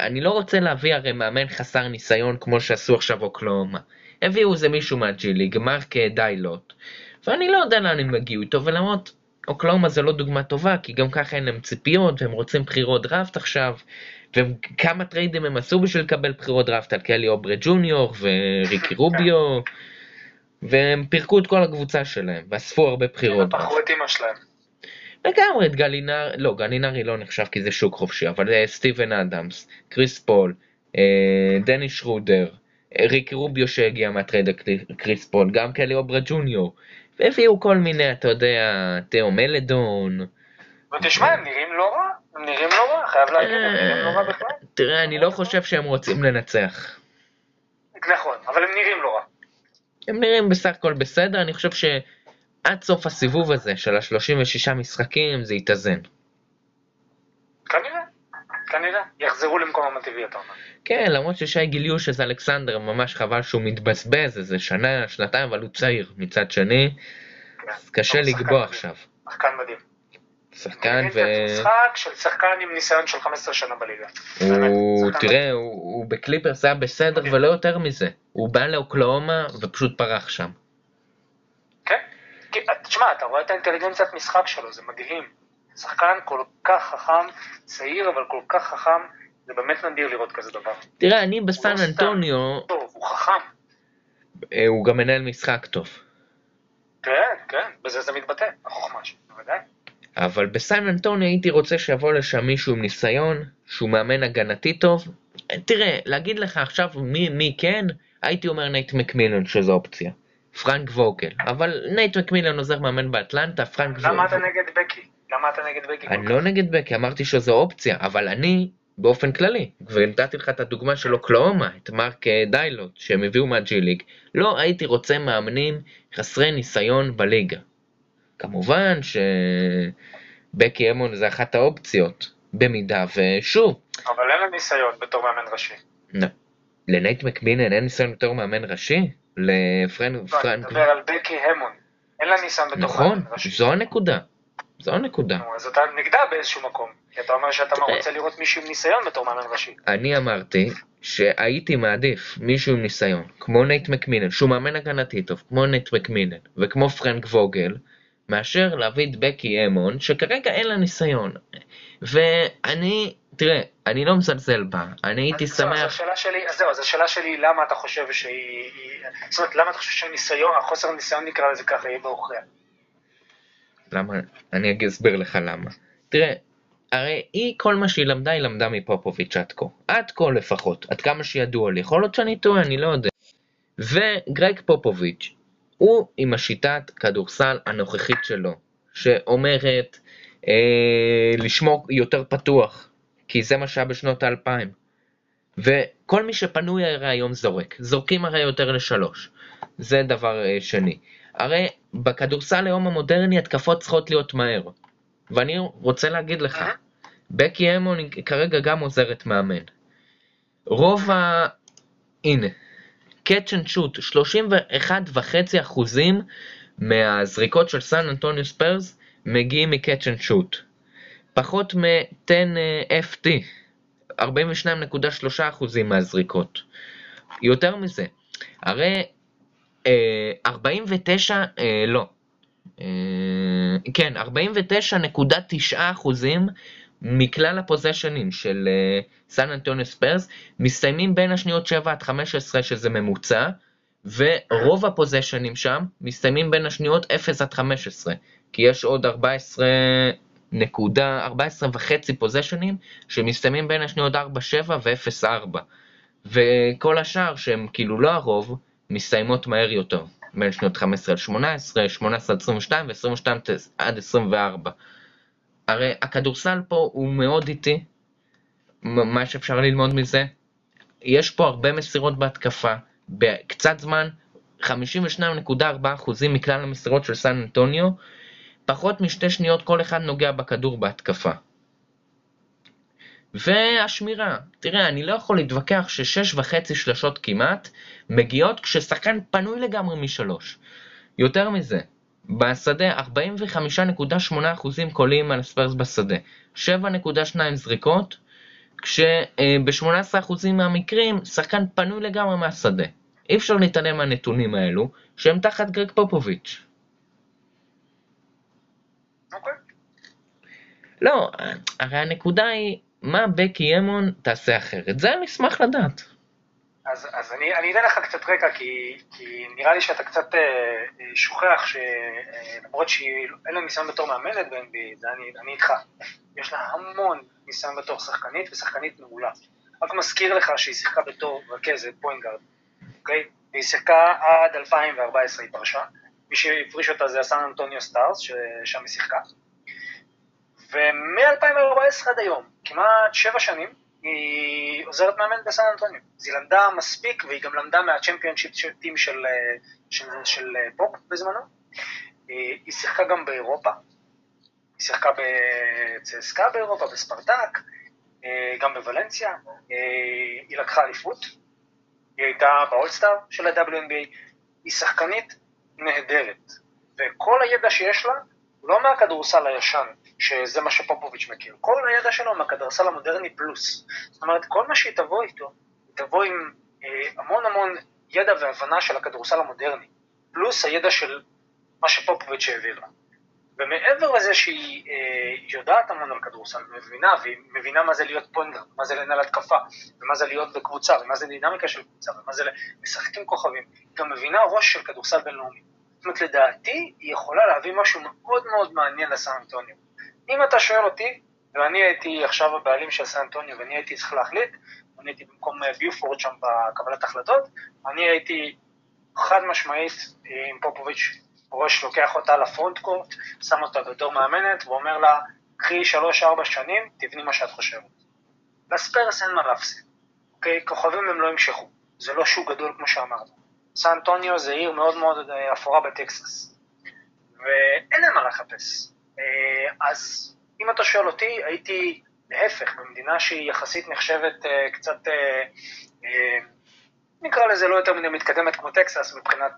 אני לא רוצה להביא הרי מאמן חסר ניסיון כמו שעשו עכשיו אוקלהומה. הביאו איזה מישהו מה G League, מרק דייגנולט, ואני לא יודע לאן הם הגיעו איתו, ולמרות אוקלהומה זה לא דוגמה טובה, כי גם ככה אין להם ציפיות, והם רוצים בחירות דראפט עכשיו, וכמה טריידים הם עשו בשביל לקבל בחירות דראפט על קלי אוברה ג'וניור וריקי רוביו, והם פירקו את כל הקבוצה שלהם, ואספו הרבה בחירות דראפט. מכרו את אמא שלהם. לגמרי את גלינרי, לא, גלינרי לא נחשב כי זה שוק חופשי, אבל אה, סטיבן אדמס, קריס פול, אה, דני שרודר, ריקי רוביו שהגיע מהטרייד קריס פול, גם קלי אוברה ג'וניור, והביאו כל מיני, אתה יודע, תאו מלדון. ותשמע, הם נראים לא רע, הם נראים לא רע, חייב להגיד, הם נראים לא רע בכלל. תראה, אני לא חושב שהם רוצים לנצח. נכון, אבל הם נראים לא רע. הם נראים בסך הכל בסדר, אני חושב שעד סוף הסיבוב הזה של ה-36 משחקים זה יתאזן. כנראה, כנראה, יחזרו למקומם הטבעי, אתה אומר. כן, למרות ששי גיליוש אז אלכסנדר ממש חבל שהוא מתבזבז איזה שנה, שנתיים, אבל הוא צעיר מצד שני, כן, אז קשה לקבוע עכשיו. שחקן מדהים. שחקן ו... משחק של שחקן עם ניסיון של 15 שנה בליגה. הוא, תראה, הוא, הוא בקליפרס היה בסדר ולא יותר מזה. הוא בא לאוקלאומה ופשוט פרח שם. כן, תשמע, אתה רואה את האינטליגנציית משחק שלו, זה מדהים. שחקן כל כך חכם, צעיר אבל כל כך חכם, זה באמת נדיר לראות כזה דבר. תראה, אני בסן לא אנטוניו... טוב, הוא חכם. אה, הוא גם מנהל משחק טוב. כן, כן, בזה זה מתבטא, החוכמה שלו, בוודאי. אבל בסן אנטוניו הייתי רוצה שיבוא לשם מישהו עם ניסיון, שהוא מאמן הגנתי טוב. תראה, להגיד לך עכשיו מי, מי כן, הייתי אומר נייט מקמילן שזו אופציה. פרנק ווגל, אבל נייט מקמילון עוזר מאמן באטלנטה, פרנק ווגל. למה אתה נגד בקי? למה אתה נגד בקי? אני לא נגד בקי, אמרתי שזו אופציה, אבל אני באופן כללי, ונתתי לך את הדוגמה של אוקלהומה, את מרק דייגנולט, שהם הביאו מה G League, לא הייתי רוצה מאמנים חסרי ניסיון בליגה. כמובן שבקי האמון זה אחת האופציות, במידה ושוב, אבל אין לה ניסיון בתור מאמן ראשי. לא. לנייט מקמילן אין ניסיון בתור מאמן ראשי? לפרנק... לא, אני. מדבר על בקי האמון. אין לה ניסיון בתור נכון, מאמן ראשי. זו הנקודה. זו הנקודה. אז אתה נגדה באיזשהו מקום. כי אתה אומר שאתה תראה. רוצה לראות מישהו עם ניסיון בתור מאמן ראשי. אני אמרתי שהייתי מעדיף מישהו עם ניסיון, כמו נייט מקמילן, שהוא מאמן הגנתי טוב, כמו נייט מקמילן, וכמו פרנק ווגל, מאשר להביא את בקי האמון, שכרגע אין לה ניסיון. ואני, תראה, אני לא מזלזל בה, אני הייתי זהו, אז שמח... השאלה שלי, אז זהו, אז השאלה שלי, למה אתה חושב שהיא... היא- זאת אומרת, למה אתה חושב שהניסיון, החוסר ניסיון נקרא לזה ככה, יהיה בעוכריה? למה? אני אסביר לך למה. תראה, הרי היא, כל מה שהיא למדה, היא למדה מפופוביץ' עד כה. עד כה לפחות, עד כמה שידוע לי. יכול להיות שאני טועה, אני לא יודע. וגרג פופוביץ', הוא עם השיטת כדורסל הנוכחית שלו, שאומרת אה, לשמור יותר פתוח, כי זה מה שהיה בשנות האלפיים. וכל מי שפנוי הרי היום זורק. זורקים הרי יותר לשלוש. זה דבר אה, שני. הרי בכדורסל היום המודרני התקפות צריכות להיות מהר. ואני רוצה להגיד לך, אהה. בקי היא כרגע גם עוזרת מאמן. רוב ה... הנה, catch and shoot, 31.5 אחוזים מהזריקות של סן אנטוניו ספרס מגיעים מ-catch and shoot. פחות מ-10 אה, feet, 42.3 אחוזים מהזריקות. יותר מזה, הרי אה, 49, אה, לא, אה, כן, 49.9 אחוזים מכלל הפוזשנים של אה, סן אנטוניו ספרס מסתיימים בין השניות 7 עד 15 שזה ממוצע ורוב הפוזיישנים שם מסתיימים בין השניות 0 עד 15 כי יש עוד 14 נקודה 14 וחצי פוזיישנים שמסתיימים בין השניות 4-7 ו-0-4 וכל השאר שהם כאילו לא הרוב מסתיימות מהר יותר בין שנות 15 עד 18, 18 עד 22 ו-22 עד 24 הרי הכדורסל פה הוא מאוד איטי, מה שאפשר ללמוד מזה, יש פה הרבה מסירות בהתקפה, בקצת זמן, 52.4% מכלל המסירות של סן אנטוניו, פחות משתי שניות כל אחד נוגע בכדור בהתקפה. והשמירה, תראה, אני לא יכול להתווכח ששש וחצי שלשות כמעט מגיעות כששחקן פנוי לגמרי משלוש. יותר מזה, בשדה 45.8% קולים על הספיירס בשדה, 7.2 זריקות, כשב-18% מהמקרים שחקן פנוי לגמרי מהשדה. אי אפשר להתעלם מהנתונים האלו, שהם תחת גרג פופוביץ'. אוקיי. לא, הרי הנקודה היא, מה בקי אמון תעשה אחרת? זה אני אשמח לדעת. אז, אז אני, אני אתן לך קצת רקע, כי, כי נראה לי שאתה קצת אה, אה, שוכח שלמרות שאין לה ניסיון בתור מאמנת ב-NBA, אני, אני איתך. יש לה המון ניסיון בתור שחקנית, ושחקנית מעולה. רק מזכיר לך שהיא שיחקה בתור רכזת point guard, אוקיי? והיא שיחקה עד 2014 היא פרשה. מי שהפריש אותה זה הסן אנטוניו סטארס, ששם היא שיחקה. ומ-2014 עד היום, כמעט שבע שנים, היא עוזרת מאמן בסן אנטוניו. אז היא למדה מספיק, והיא גם למדה מה championship team של, אה, של, של אה, פופ בזמנו. היא, היא שיחקה גם באירופה, היא שיחקה בצסקה באירופה, בספרטק, אה, גם בוולנסיה, אה, היא לקחה אליפות, היא הייתה באולסטאר של ה-WNBA, היא שחקנית נהדרת, וכל הידע שיש לה הוא לא מהכדורסל הישן, שזה מה שפופוביץ' מכיר, כל הידע שלו מהכדורסל המודרני פלוס. זאת אומרת, כל מה שהיא תבוא איתו, היא תבוא עם אה, המון המון ידע והבנה של הכדורסל המודרני, פלוס הידע של מה שפופוביץ' העביר לה. ומעבר לזה שהיא אה, יודעת המון על כדורסל, מבינה, והיא מבינה מה זה להיות פוינגר, מה זה לנהל התקפה, ומה זה להיות בקבוצה, ומה זה דינמיקה של קבוצה, ומה זה לשחק עם כוכבים, היא גם מבינה ראש של כדורסל בינלאומי. זאת אומרת, לדעתי, היא יכולה להביא משהו מאוד מאוד מעניין לסן אנטוניו. אם אתה שואל אותי, ואני הייתי עכשיו הבעלים של סן אנטוניו, ואני הייתי צריך להחליט, אני הייתי במקום אה, ביופורד שם בקבלת החלטות, אני הייתי חד משמעית אה, עם פופוביץ' ראש לוקח אותה לפרונט קורט, שם אותה בתור מאמנת, ואומר לה, קחי שלוש-ארבע שנים, תבני מה שאת חושבת. לספרס אין מה להפסיד, אוקיי? כוכבים הם לא ימשכו, זה לא שוק גדול כמו שאמרנו. סן אנטוניו זה עיר מאוד מאוד אה, אפורה בטקסס, ואין להם מה לחפש. אה, אז אם אתה שואל אותי, הייתי להפך, במדינה שהיא יחסית נחשבת אה, קצת, אה, נקרא לזה לא יותר מדי מתקדמת כמו טקסס מבחינת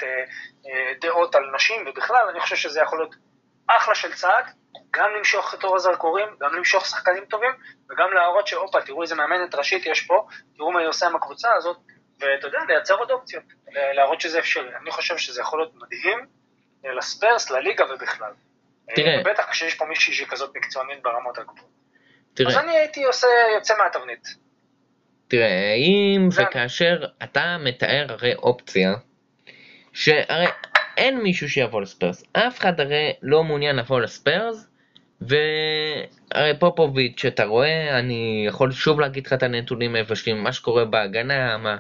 דעות על נשים ובכלל, אני חושב שזה יכול להיות אחלה של צעד, גם למשוך את אור הזרקורים, גם למשוך שחקנים טובים, וגם להראות שהופה, תראו איזה מאמנת ראשית יש פה, תראו מה היא עושה עם הקבוצה הזאת, ואתה יודע, לייצר עוד אופציות, להראות שזה אפשרי. אני חושב שזה יכול להיות מדהים לספרס, לליגה ובכלל. תראה. בטח כשיש פה מישהי שהיא כזאת מקצוענית ברמות הגבוהות. תראה, אז אני הייתי עושה, יוצא מהתבנית. תראה, אם זה- וכאשר אתה מתאר הרי אופציה, שהרי אין מישהו שיבוא לספיירס, אף אחד הרי לא מעוניין לבוא לספיירס, והרי פופוביץ', אתה רואה, אני יכול שוב להגיד לך את הנתונים היבשים, מה שקורה בהגנה, מה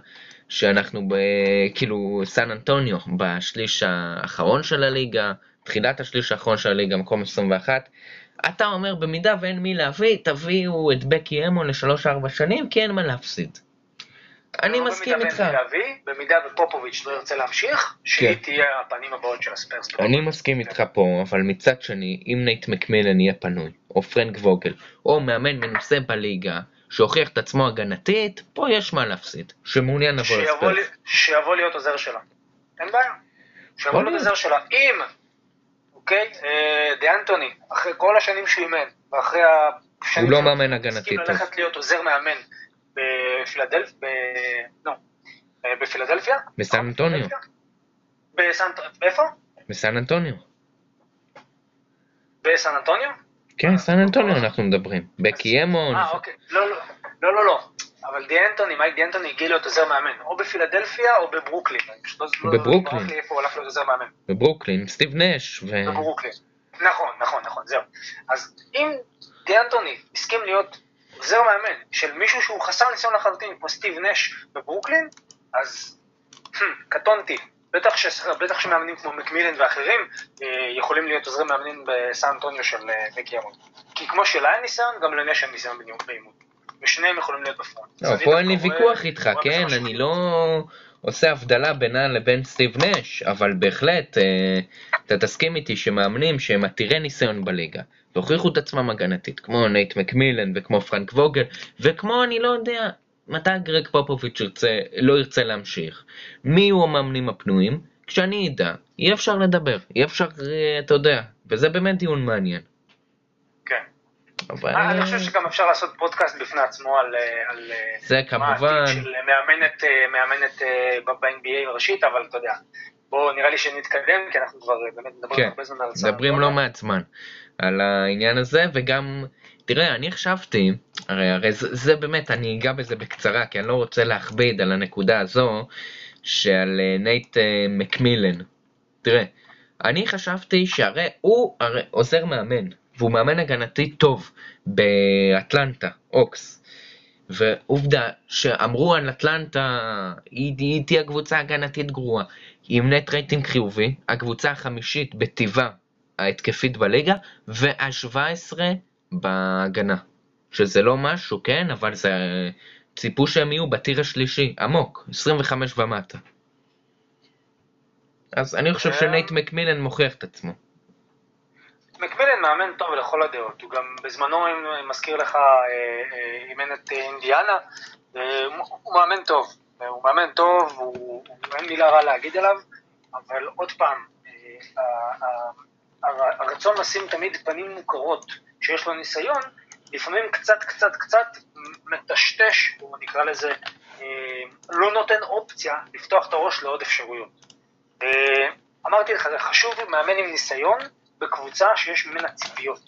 שאנחנו ב... כאילו סן אנטוניו בשליש האחרון של הליגה, תחילת השליש האחרון של הליגה, מקום 21, אתה אומר במידה ואין מי להביא, תביאו את בקי האמון לשלוש-ארבע שנים, כי אין מה להפסיד. אני מסכים במידה איתך. להביא, במידה ופופוביץ' לא ירצה להמשיך, שהיא כן. תהיה הפנים הבאות של הספרס. אני מסכים איתך פה, אבל מצד שני, אם נייט מקמילן יהיה פנוי, או פרנק ווגל, או מאמן מנוסה בליגה, שהוכיח את עצמו הגנתית, פה יש מה להפסיד, שמעוניין לבוא לספיירס. שיבוא להיות עוזר שלה. אין בעיה. שיבוא להיות. עוזר שלה. אם, אוקיי, אה, דה אנטוני, אחרי כל השנים שהוא אימן, ואחרי השנים הוא לא מאמן הגנתי הסכים טוב. ללכת להיות עוזר מאמן בפילדלפ... ב... לא, אה, בפילדלפיה? בסן אנטוניו. בסן... איפה? בסן אנטוניו. בסן אנטוניו? כן, סן אנטוניו אנחנו מדברים. בקי האמון. אה, אוקיי. לא, לא, לא, לא, לא. אבל די אנטוני, מייק די אנטוני הגיע להיות עוזר מאמן, או בפילדלפיה או בברוקלין. פשוט לא- לא- בברוקלין. בברוקלין, סטיב נש, ו... בברוקלין. נכון, נכון, נכון, זהו. אז אם די אנטוני הסכים להיות עוזר מאמן של מישהו שהוא חסר ניסיון לחלוטין, כמו סטיב נש בברוקלין, אז hmm, קטונתי. בטח, ש... בטח שמאמנים כמו מקמילן ואחרים אה, יכולים להיות עוזרי מאמנים בסן אנטוניו של אה, בקי האמון. כי כמו שלה אין ניסיון, גם לנש אין ניסיון באימון. ושניהם יכולים להיות ב front. לא, פה אין לי ויכוח איתך, בזה כן? אני. לא עושה הבדלה בינה לבין סטיב נש, אבל בהחלט, אה, אתה תסכים איתי שמאמנים שהם עתירי ניסיון בליגה, והוכיחו את עצמם הגנתית, כמו נייט מקמילן וכמו פרנק ווגל, וכמו אני לא יודע מתי גרג פופוביץ' ירצה, לא ירצה להמשיך. מי יהיו המאמנים הפנויים? כשאני אדע, אי אפשר לדבר, אי אפשר, אה, אתה יודע, וזה באמת דיון מעניין. כן. אבל... אה, אני חושב שגם אפשר לעשות פודקאסט בפני עצמו על... אה, על אה, זה מה כמובן, של מאמנת, מאמנת ב-NBA ראשית, אבל אתה יודע, בואו נראה לי שנתקדם, כי אנחנו כבר באמת מדברים כן, הרבה זמן על סן מדברים. לא מעט זמן על העניין הזה, וגם, תראה, אני חשבתי, הרי, הרי זה, זה באמת, אני אגע בזה בקצרה, כי אני לא רוצה להכביד על הנקודה הזו, שעל נייט מקמילן. תראה, אני חשבתי שהרי הוא הרי עוזר מאמן, והוא מאמן הגנתי טוב באטלנטה, הוקס. ועובדה שאמרו על אטלנטה, היא, היא תהיה קבוצה הגנתית גרועה. עם net rating חיובי, הקבוצה החמישית בטיבה ההתקפית בליגה, וה-17 בהגנה. שזה לא משהו, כן, אבל זה... ציפו שהם יהיו בטיר השלישי, עמוק, 25 ומטה. אז אני חושב אה. שנייט מקמילן מוכיח את עצמו. מקמילן מאמן טוב לכל הדעות, הוא גם בזמנו, אם מזכיר לך, אה, אה, אימן את אינדיאנה, הוא מאמן טוב, הוא מאמן טוב, הוא, הוא- אין מילה רע להגיד עליו, אבל עוד פעם, אה, הרצון לשים תמיד פנים מוכרות שיש לו ניסיון, לפעמים קצת קצת קצת מטשטש, או נקרא לזה, לא נותן אופציה לפתוח את הראש לעוד אפשרויות. אמרתי לך, זה חשוב מאמן עם ניסיון בקבוצה שיש ממנה ציפיות.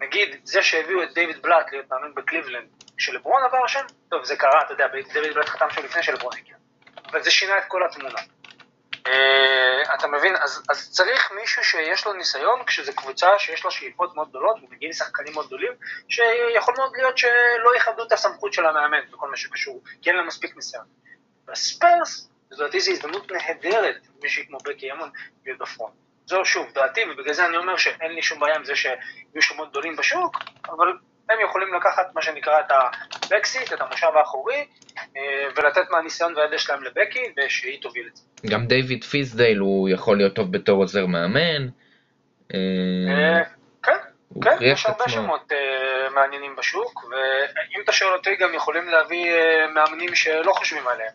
נגיד, זה שהביאו את דיוויד בלאט להיות מאמן בקליבלנד, שלברון עבר שם, טוב, זה קרה, אתה יודע, דיוויד בלאט חתם שם לפני שלברון הגיע. אבל זה שינה את כל התמונה. אה, אתה מבין? אז, אז צריך מישהו שיש לו ניסיון, כשזו קבוצה שיש לה שאיפות מאוד גדולות, ומגיעים שחקנים מאוד גדולים, שיכול מאוד להיות שלא יכבדו את הסמכות של המאמן בכל מה שקשור, כי אין להם מספיק ניסיון. בספיירס, לדעתי זו הזדמנות נהדרת, מישהי כמו בקי אמון להיות בפרונט. זו שוב דעתי, ובגלל זה אני אומר שאין לי שום בעיה עם זה שיהיו שמות גדולים בשוק, אבל הם יכולים לקחת מה שנקרא את הבקסיט, את המושב האחורי, אה, ולתת מהניסיון והידע שלהם לבקי, ושהיא תוביל את זה. גם דיוויד פיסדייל הוא יכול להיות טוב בתור עוזר מאמן. אה, אה, כן, כן, יש הרבה. שמות. מעניינים בשוק, ואם אתה שואל אותי, גם יכולים להביא מאמנים שלא חושבים עליהם.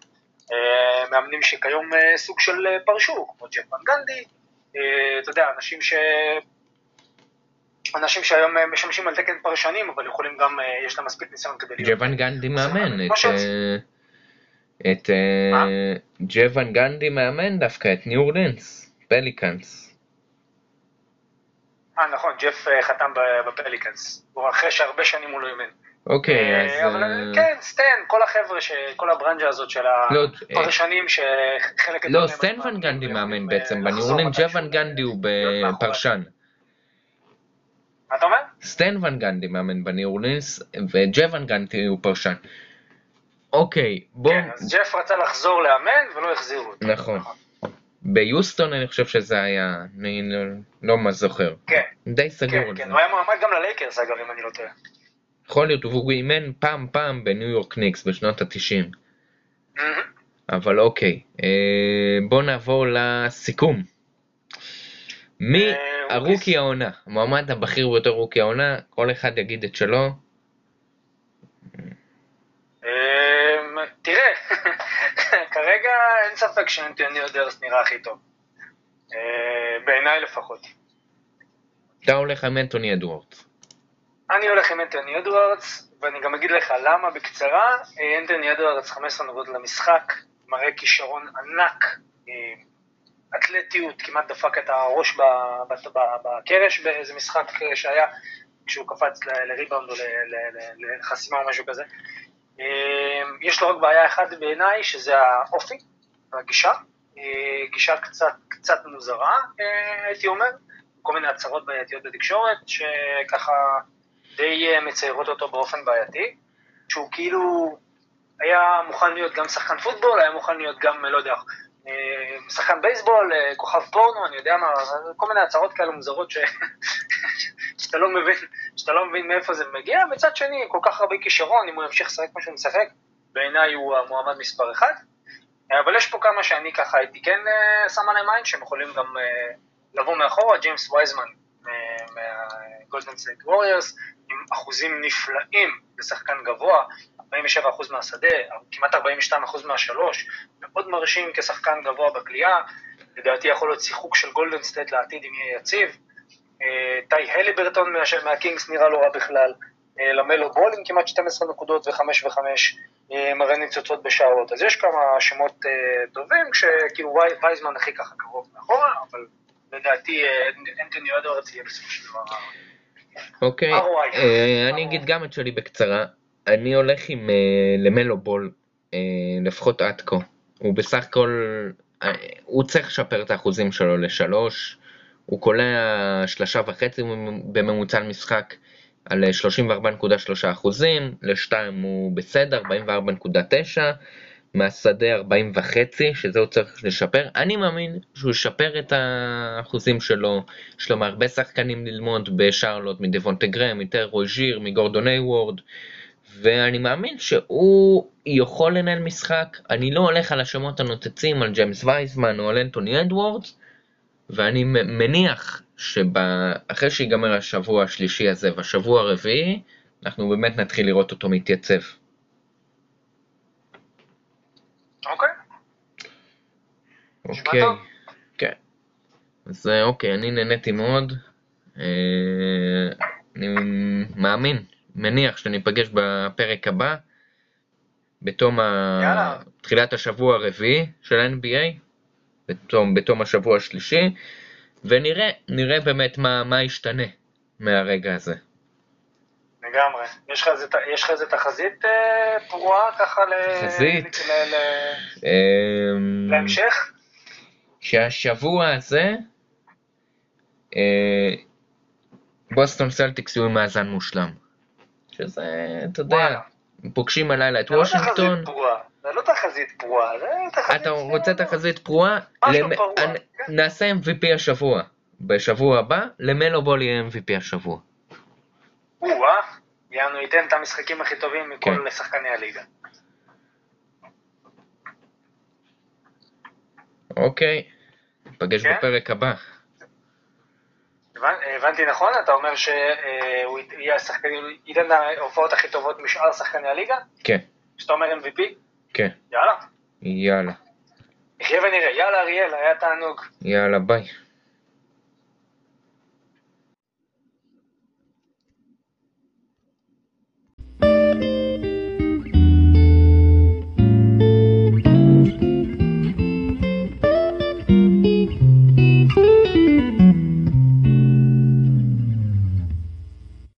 מאמנים שכיום סוג של פרשו, כמו ג'פן גנדי, אתה יודע, אנשים ש... אנשים שהיום אה, משמשים על תקן פרשנים, אבל יכולים גם, אה, יש להם מספיק ניסיון כדי להיות... ג'וון גנדי מאמן את... אה, אה, ג'וון גנדי מאמן דווקא את ניו אורלינס, פליקאנס. אה, נכון, ג'ף אה, חתם ב- בפליקנס. הוא אחרי שהרבה שנים הוא לא אימן. אוקיי, אה, אז... אבל אה, כן, סטן, כל החבר'ה, ש- כל הברנז'ה הזאת של לא, הפרשנים, שחלק לא, סטן ון גנדי מאמן אה, בעצם, אורלינס מתישהו. ג'וון גנדי הוא להיות מאחורי. פרשן. מה אתה אומר? סטן ון גנדי מאמן בניו אורלינס, וג'וון גנדי הוא פרשן. אוקיי, בוא... כן, אז ג'ף רצה לחזור לאמן ולא החזירו אותו. נכון. ביוסטון אני חושב שזה היה, אני לא, לא מה זוכר. כן, די סגור כן, על זה. כן, הוא היה מועמד גם ללייקרס אגב, אם אני לא טועה. יכול להיות, והוא אימן פעם פעם בניו יורק ניקס בשנות התשעים. מהמם. אבל אוקיי, אה, בוא נעבור לסיכום. מי אה, ה rookie rookies. העונה? המועמד הבכיר ביותר rookie העונה, כל אחד יגיד את שלו. תראה, [LAUGHS] כרגע אין ספק שאנטוני אדוארדס נראה הכי טוב. אה, בעיניי לפחות. אתה הולך עם אנטוני אדוארדס. אני הולך עם אנטוני אדוארדס, ואני גם אגיד לך למה בקצרה. אה, אנטוני אדוארדס 15 נקודות למשחק, מראה כישרון ענק, אה, אתלטיות, כמעט דפק את הראש בקרש באיזה משחק שהיה, כשהוא קפץ לריבאונד או לחסימה או משהו כזה. אה, יש לו רק בעיה אחת בעיניי, שזה האופי, הגישה. אה, גישה קצת, קצת מוזרה, הייתי אומר. כל מיני הצהרות בעייתיות בתקשורת, שככה די אה, מציירות אותו באופן בעייתי, שהוא כאילו היה מוכן להיות גם שחקן פוטבול, היה מוכן להיות גם, לא יודע, אה, שחקן בייסבול, אה, כוכב פורנו, אני יודע מה, כל מיני הצהרות כאלה מוזרות ש... [LAUGHS] שאתה לא מבין, שאתה לא מבין מאיפה זה מגיע, מצד שני, כל כך הרבה כישרון, אם הוא ימשיך לשחק כמו שהוא משחק, בעיניי הוא המועמד מספר אחד. אה, אבל יש פה כמה שאני ככה הייתי כן אה, שם עליהם עין, שהם יכולים גם אה, לבוא מאחורה, ג'יימס וייזמן מהגולדן סטייט ווריורס, עם אחוזים נפלאים לשחקן גבוה, 47% מהשדה, כמעט 42% מהשלוש, מאוד מרשים כשחקן גבוה בקליעה, לדעתי יכול להיות שיחוק של גולדן סטייט לעתיד אם יהיה יציב. אה, טי הליברטון מה- מהקינגס נראה לא רע בכלל, אה, למלו בול עם כמעט 12 נקודות ו-5 ו-5, מראה ניצוצות בשערות. אז יש כמה שמות אה, טובים, כשכאילו וייזמן הכי ככה קרוב מאחורה, אבל לדעתי אה, אנטוני אדוארדס יהיה בסופו של דבר. אוקיי. אה, אני אגיד גם את שלי בקצרה. אני הולך עם אה, למלו בול, לפחות עד כה. הוא בסך הכל, הוא צריך לשפר את האחוזים שלו לשלוש. הוא קולע שלושה וחצי בממוצע למשחק על אה, 34.3 אחוזים, לשתיים הוא בסדר, 44.9, מהשדה 40 וחצי, שזה הוא צריך לשפר. אני מאמין שהוא ישפר את האחוזים שלו, יש לו מהרבה שחקנים ללמוד בשרלוט, מדבונטה גרהאם, מטרי רוז'יר, מגורדון הייוורד, ואני מאמין שהוא יכול לנהל משחק. אני לא הולך על השמות הנוצצים, על ג'יימס וייזמן או על אנטוני אדוורדס, ואני מניח שאחרי שיגמר השבוע השלישי הזה והשבוע הרביעי, אנחנו באמת נתחיל לראות אותו מתייצב. אוקיי, אוקיי. כן. אז אה, אוקיי, אני נהניתי מאוד. אה, אני מאמין, מניח שניפגש בפרק הבא, בתום ה... תחילת השבוע הרביעי של ה-NBA, בתום, בתום השבוע השלישי, ונראה, נראה באמת מה, מה ישתנה מהרגע הזה. לגמרי. יש לך איזה- יש לך איזה תחזית אה, פרועה ככה ל... תחזית? ל- ל- אמ, להמשך? שהשבוע הזה, אה, בוסטון סלטיקס יהיו עם מאזן מושלם. שזה, אתה יודע. פוגשים הלילה את לא וושינגטון. זה לא תחזית פרועה, זה תחזית... אתה רוצה תחזית פרועה? משהו פרוע, כן. נעשה MVP השבוע. בשבוע הבא, למלו בול יהיה MVP השבוע. או-אה, יענו ייתן את המשחקים הכי טובים מכל כן. שחקני הליגה. אוקיי, ניפגש כן. בפרק הבא. הבנ- הבנתי נכון? אתה אומר שהוא יהיה השחקן, ייתן ההופעות הכי טובות משאר שחקני הליגה? כן, שאתה אומר MVP? כן, יאללה. יאללה, נחיה ונראה. יאללה, אריאל, היה תענוג. יאללה, ביי.